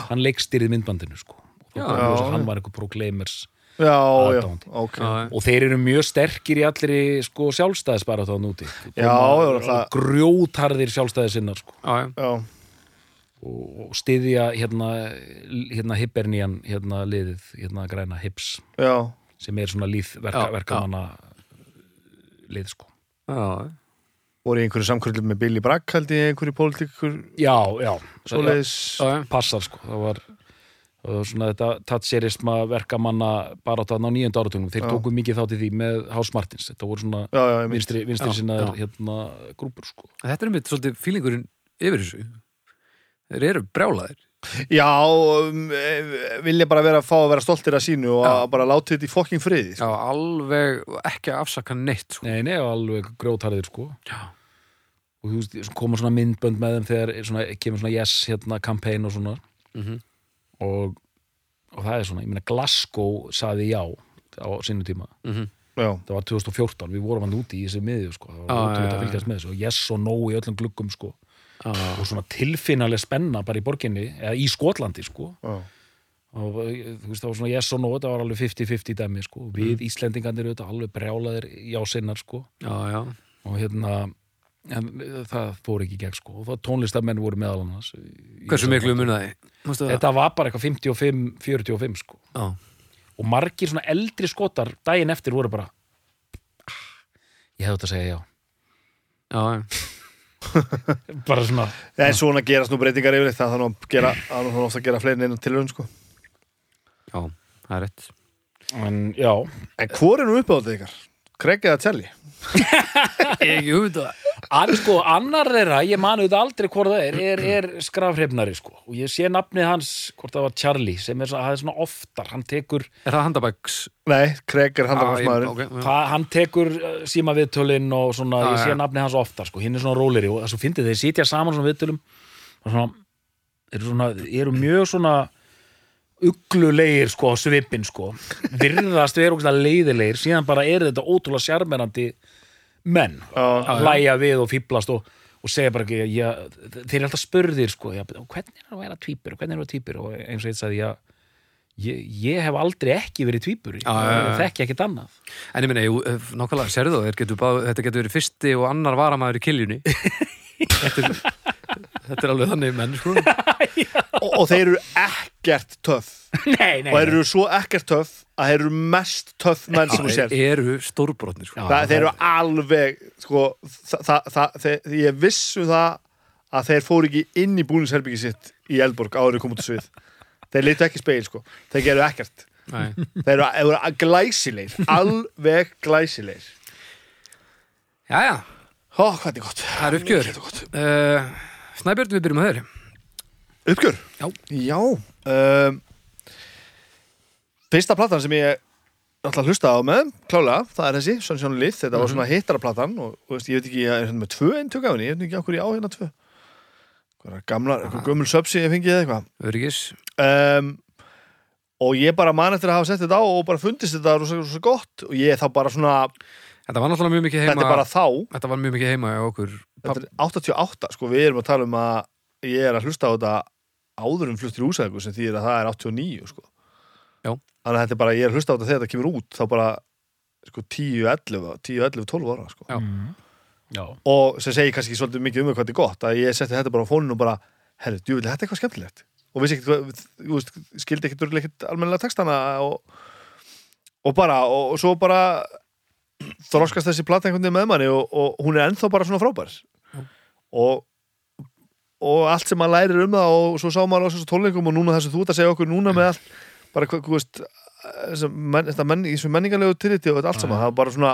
[SPEAKER 2] Hann leikstýrið myndbandinu sko.
[SPEAKER 1] Já.
[SPEAKER 3] Já.
[SPEAKER 2] hann var einhver proclaimers
[SPEAKER 3] já, já,
[SPEAKER 2] Aðdáandi.
[SPEAKER 3] ok.
[SPEAKER 1] Já,
[SPEAKER 2] og þeir eru mjög sterkir í allri sko sjálfstæðisbara þá núti
[SPEAKER 3] Já, já, það-
[SPEAKER 2] grjótarðir sjálfstæði sinnar sko.
[SPEAKER 1] Já, já,
[SPEAKER 3] já,
[SPEAKER 2] og, og styðja hérna, hérna Hibernian hérna liðið, hérna græna Hips
[SPEAKER 3] já,
[SPEAKER 2] sem er svona líð verka,
[SPEAKER 1] Já,
[SPEAKER 2] verkamanna lið sko.
[SPEAKER 1] Já,
[SPEAKER 3] voru í einhverju samkvöldum með Billy Bragg held í einhverju pólitíkur
[SPEAKER 2] já, já,
[SPEAKER 3] svoleiðis
[SPEAKER 1] Já, já.
[SPEAKER 2] passar sko það var, það var svona þetta tatserisma verkamanna bara á nýjönda áratunum þeir
[SPEAKER 3] Já.
[SPEAKER 2] tóku mikið þátt í því með House Martins þetta voru svona
[SPEAKER 3] já, já, ég
[SPEAKER 2] vinstri, vinstri
[SPEAKER 1] já.
[SPEAKER 2] hérna grúpur sko
[SPEAKER 1] Þetta er mitt svolítið fílingurinn yfir þessu. Þeir eru brjálaðir.
[SPEAKER 3] Já, um, eh, vilja bara vera að fá að vera stoltir að sínu og að bara láta þetta í fokking friði
[SPEAKER 1] Já, alveg ekki að afsaka neitt, sko.
[SPEAKER 2] nei, nei, alveg grjótarðir sko
[SPEAKER 1] Já.
[SPEAKER 2] Og þú veist, koma svona myndbönd með þeim þegar svona, kemur svona yes hérna campaign og svona.
[SPEAKER 1] Mhm.
[SPEAKER 2] og, og það er svona, ég meina Glasgow saði já á sinni tíma.
[SPEAKER 1] Mhm.
[SPEAKER 3] Já,
[SPEAKER 2] það var 2014, við vorum hann úti í þessi miðju sko, það var ótrúlega
[SPEAKER 1] já,
[SPEAKER 2] að fylgjast með þessu. Og yes og no í öllum gluggum sko.
[SPEAKER 1] Já.
[SPEAKER 2] og svona tilfinnaleg spenna bara í borginni eða í Skotlandi sko.
[SPEAKER 3] Já,
[SPEAKER 2] og eh, þú veist það var svona yes og no þetta var alveg 50-50 dæmi sko. Við Íslendingarnir auðvitað alveg brjálaðir já sinnar sko.
[SPEAKER 1] Já, já.
[SPEAKER 2] og hérna en það fór ekki gegn sko og það tónlistamenn voru meðal annars
[SPEAKER 1] Hversu miklu það?
[SPEAKER 2] þetta var bara eitthvað 55-45 sko
[SPEAKER 1] Já.
[SPEAKER 2] og margir svona eldri skotar daginn eftir voru bara "Ah, ég hefði þetta að segja já
[SPEAKER 1] Já,
[SPEAKER 2] bara svona
[SPEAKER 3] En svona gerast nú breytingar yfirleitt það þannig að gera, það er ofta að gera fleiri en einu tilraun sko.
[SPEAKER 1] Já, það er rétt.
[SPEAKER 2] en já,
[SPEAKER 3] En hvor er nú uppáðið ykkar? Craig eða Telly?
[SPEAKER 1] Ekki hugmyndu það.
[SPEAKER 2] An, sko, annar þeirra, ég manu þetta aldrei hvort það er, er, er skrafhrifnari sko. og ég sé nafnið hans, hvort það var Charlie sem er er svona oftar hann tekur,
[SPEAKER 1] Er það handabæks?
[SPEAKER 3] Nei, Craig er
[SPEAKER 1] Já,
[SPEAKER 3] handafarsmaðurinn
[SPEAKER 1] ok, já.
[SPEAKER 2] það, hann tekur uh, síma viðtölin og svona,
[SPEAKER 1] Já,
[SPEAKER 2] ég sé
[SPEAKER 1] já.
[SPEAKER 2] nafnið hans oftar sko. hinn er svona róleri og þess að fyndið þeir sitja saman svona viðtölum og svona, eru svona, eru mjög svona uglulegir sko á svipin sko. Virðast vera ógæslega leiðilegir. Síðan bara er þetta ótrúlega sjarmerandi menn
[SPEAKER 3] Já,
[SPEAKER 2] að hlæja við og fýblast og, og segja bara ekki já, þeir eru alltaf spurðir sko, já, og hvernig er það að vera tvípur og hvernig er það tvípur og eins og eitt sagði já, ég, ég hef aldrei ekki verið
[SPEAKER 1] já.
[SPEAKER 2] ég þekki ekkert annað.
[SPEAKER 1] En ég minna, eh, nákvæmlega, getur báð, þetta getur verið fyrsti og annar varamæður í kiljunni. þetta, er, þetta er alveg þannig menn, sko.
[SPEAKER 3] og, og þeir eru ekkert töff.
[SPEAKER 2] Nei, nei,
[SPEAKER 3] og þeir eru svo ekkert töff að þeir eru mest töff menn sem þú sér
[SPEAKER 1] Þeir eru stórbrotnir, sko.
[SPEAKER 3] Þa, þeir eru alveg sko, þeir, ég vissu það að þeir fóru ekki inn í búningsherbyggi sitt í Eldborg áður komið til svið. Þeir leitu ekki speil sko. Þeir gerðu ekkert.
[SPEAKER 1] Nei.
[SPEAKER 3] þeir eru, eru glæsilegir. Alveg glæsilegir. Ó hvað þetta er gott.
[SPEAKER 1] Það er uppgjör. Uh, Snæbjörn, við byrjum að þeir.
[SPEAKER 3] uppgjör?
[SPEAKER 1] Já.
[SPEAKER 3] já. Um, fyrsta platan sem ég að hlusta á með klálega það er þessi Sunshine Lith. Þetta var svona hittara platan og, og veist, ég veit ekki ég er hérna með tvö eintök af henni ég veit ekki okkur ég á hérna tvö. Er gamla, eitthvað gömul söpsi ég fengið eða eitthvað.
[SPEAKER 1] Öryggis.
[SPEAKER 3] um, og ég bara man eftir að hafa sett þetta á og bara fundist þetta rosa, rosa gott og ég er þá bara svona,
[SPEAKER 1] Þetta var náttúrulega mjög mikið heima.
[SPEAKER 3] þetta er bara þá
[SPEAKER 1] Þetta var mjög mikið heima hjá okkur.
[SPEAKER 3] þetta er 88, sko við erum að tala um að ég er að hlusta á þetta áður um fluttir úsæðingu sem þýðir að það er 89 sko.
[SPEAKER 1] Já.
[SPEAKER 3] þannig að þetta er bara, ég er að hlusta á þetta þegar þetta kemur út þá bara sko, 10, 11 10, 11, 12 ára sko.
[SPEAKER 1] Já.
[SPEAKER 2] já,
[SPEAKER 3] og sem segir kannski svolítið mikið um það hvað þetta er gott að ég setti þetta bara á fóninu og bara herru, djúvill, þetta er eitthvað skemmtilegt og vissi ekkert, skildi ekkert almennilega textana og, og bara, og, og svo bara þroskast þessi plata einhvern veginn með manni og, og hún er ennþá bara svona frábær. Og og allt sem maður lærir um það og svo sá maður á þessu tólningum og núna þessu þú ert að segja okkur núna með allt bara hvað, þú veist þetta menn, í menningarlegu tilliti og þetta allt saman, það er bara svona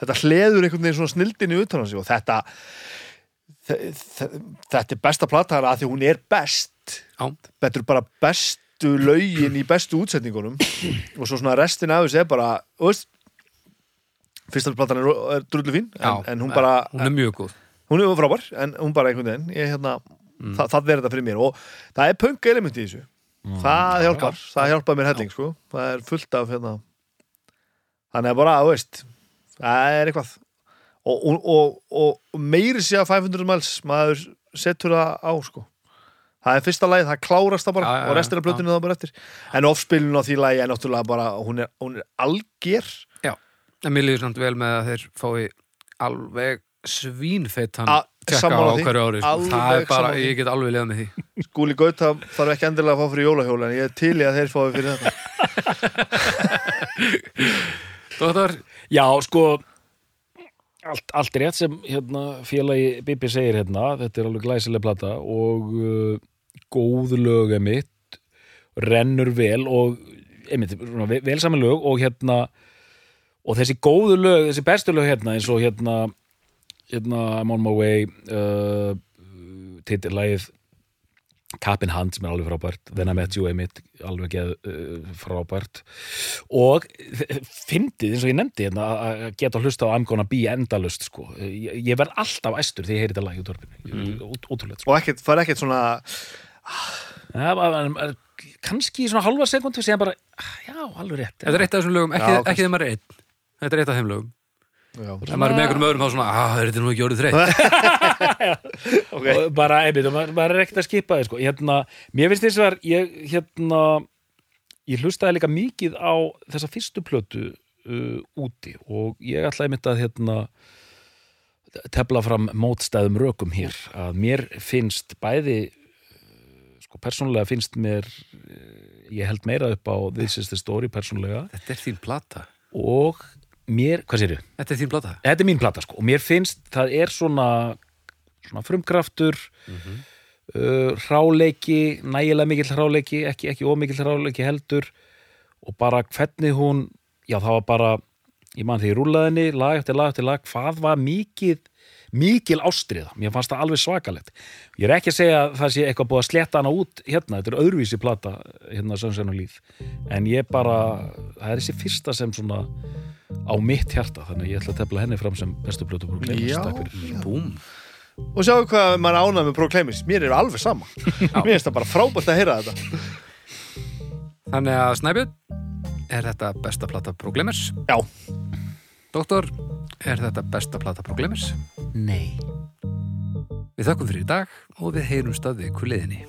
[SPEAKER 3] þetta hleður einhvern veginn svona snildinni utan á sig og þetta þe- þe- þetta er besta plata að því hún er best. Þetta er bara bestu lögin í bestu útsetningunum og svo svona restin af þessu er bara þú veist fyrsta platan er, er drullu fín en,
[SPEAKER 1] Já,
[SPEAKER 3] en hún bara,
[SPEAKER 1] Hún er mjög góð.
[SPEAKER 3] hún er frábær en hún bara einhvern veginn ég, hérna,
[SPEAKER 1] Mm.
[SPEAKER 3] það, það er þetta fyrir mér og það er punk element í þessu það hjálpar, það hjálpar mér helling sko. það er fullt af hérna. þannig að bara, þú veist það er eitthvað og, og, og, og meiri sé að 500 miles maður setur það á sko. það er fyrsta lagi, það klárast það bara
[SPEAKER 1] Já, já,
[SPEAKER 3] og restir af blötunni það bara eftir en offspilun á því lagi er náttúrulega bara hún er, hún er alger
[SPEAKER 1] En mér líður samt vel með að þeir fái alveg svínfeitan
[SPEAKER 3] A-
[SPEAKER 1] tjekka á
[SPEAKER 3] því.
[SPEAKER 1] hverju ári. Sko.
[SPEAKER 3] Alveg
[SPEAKER 1] Það er bara, ég get alveg liðað með því.
[SPEAKER 3] Skúli Gauta þarf ekki endilega að fá fyrir jólahjóla en ég er til í að þeir fái fyrir þetta
[SPEAKER 1] Dóttar,
[SPEAKER 2] já, sko allt, allt rétt sem hérna, félagi Bibi segir hérna, þetta er alveg glæsileg plata og uh, góð lög emitt, rennur vel og vel, vel saman lög og hérna og þessi góðu lög, þessi bestu lög hérna eins og hérna, hérna I'm on my way uh, titillagið Cap in Hand sem er alveg frábært Then I Met You emitt, alveg geð uh, frábært og fyndið eins og ég nefndi hérna að geta að hlusta á I'm Gonna Be endalust sko. ég, ég verð alltaf æstur þegar ég heyri þetta lag í útvarpinu, mm. sko.
[SPEAKER 3] og ekkert, það er ekkert svona
[SPEAKER 2] ja, kannski í svona halva sekundu sem bara, já, alveg rétt
[SPEAKER 1] Þetta er eitt af þessum lögum, ekki,
[SPEAKER 3] Já,
[SPEAKER 1] ekki þegar maður er einn Þetta er eitt af þeim lögum.
[SPEAKER 3] Já.
[SPEAKER 1] Ef maður er með einhverjum öðrum þá svona, að þetta er nú ekki orðið þreytt?
[SPEAKER 3] Ok,
[SPEAKER 2] og bara, einmitt, og maður, maður er ekkert að skipa þið sko. hérna, mér finnst þess að ég, hérna, ég hlustaði líka mikið á þessa fyrstu plötu uh, úti og ég ætlaði mitt að hérna tefla fram mótstæðum rökum hér. Að mér finnst bæði uh, sko persónulega finnst mér uh, ég held meira upp á This is the story persónulega.
[SPEAKER 1] Þetta er þín plata.
[SPEAKER 2] Og mér, hvað sér
[SPEAKER 1] Þetta er þín plata?
[SPEAKER 2] Þetta er mín plata sko. Og mér finnst það er svona, svona frumkraftur uh, hráleiki nægilega mikill hráleiki ekki, ekki ómikill hráleiki heldur. Og bara hvernig hún já það var bara, ég man því ég rúlaði henni lag eftir lag eftir lag, hvað var mikið mikil ástriða, mér fannst það alveg svakalegt. Ég er ekki að segja að það sé eitthvað búið að sletta hana út hérna, þetta er öðruvísi plata hérna Sunshine og Líf en ég bara, það er þessi fyrsta sem svona á mitt hjarta þannig að ég ætla að tefla henni fram sem bestu fyrir.
[SPEAKER 1] Búm
[SPEAKER 3] og sjáu hvað maður ánað með Proclaimis mér er alveg sama. Mér finnst það bara frábært að heyra þetta.
[SPEAKER 1] Þannig að Snæbjörn, er þetta besta plata Problemers?
[SPEAKER 3] Já.
[SPEAKER 1] Doktor, er þetta besta plata Problemers?
[SPEAKER 2] Nei.
[SPEAKER 1] Við þakkum fyrir í dag og við heyrum staði kuliðinni.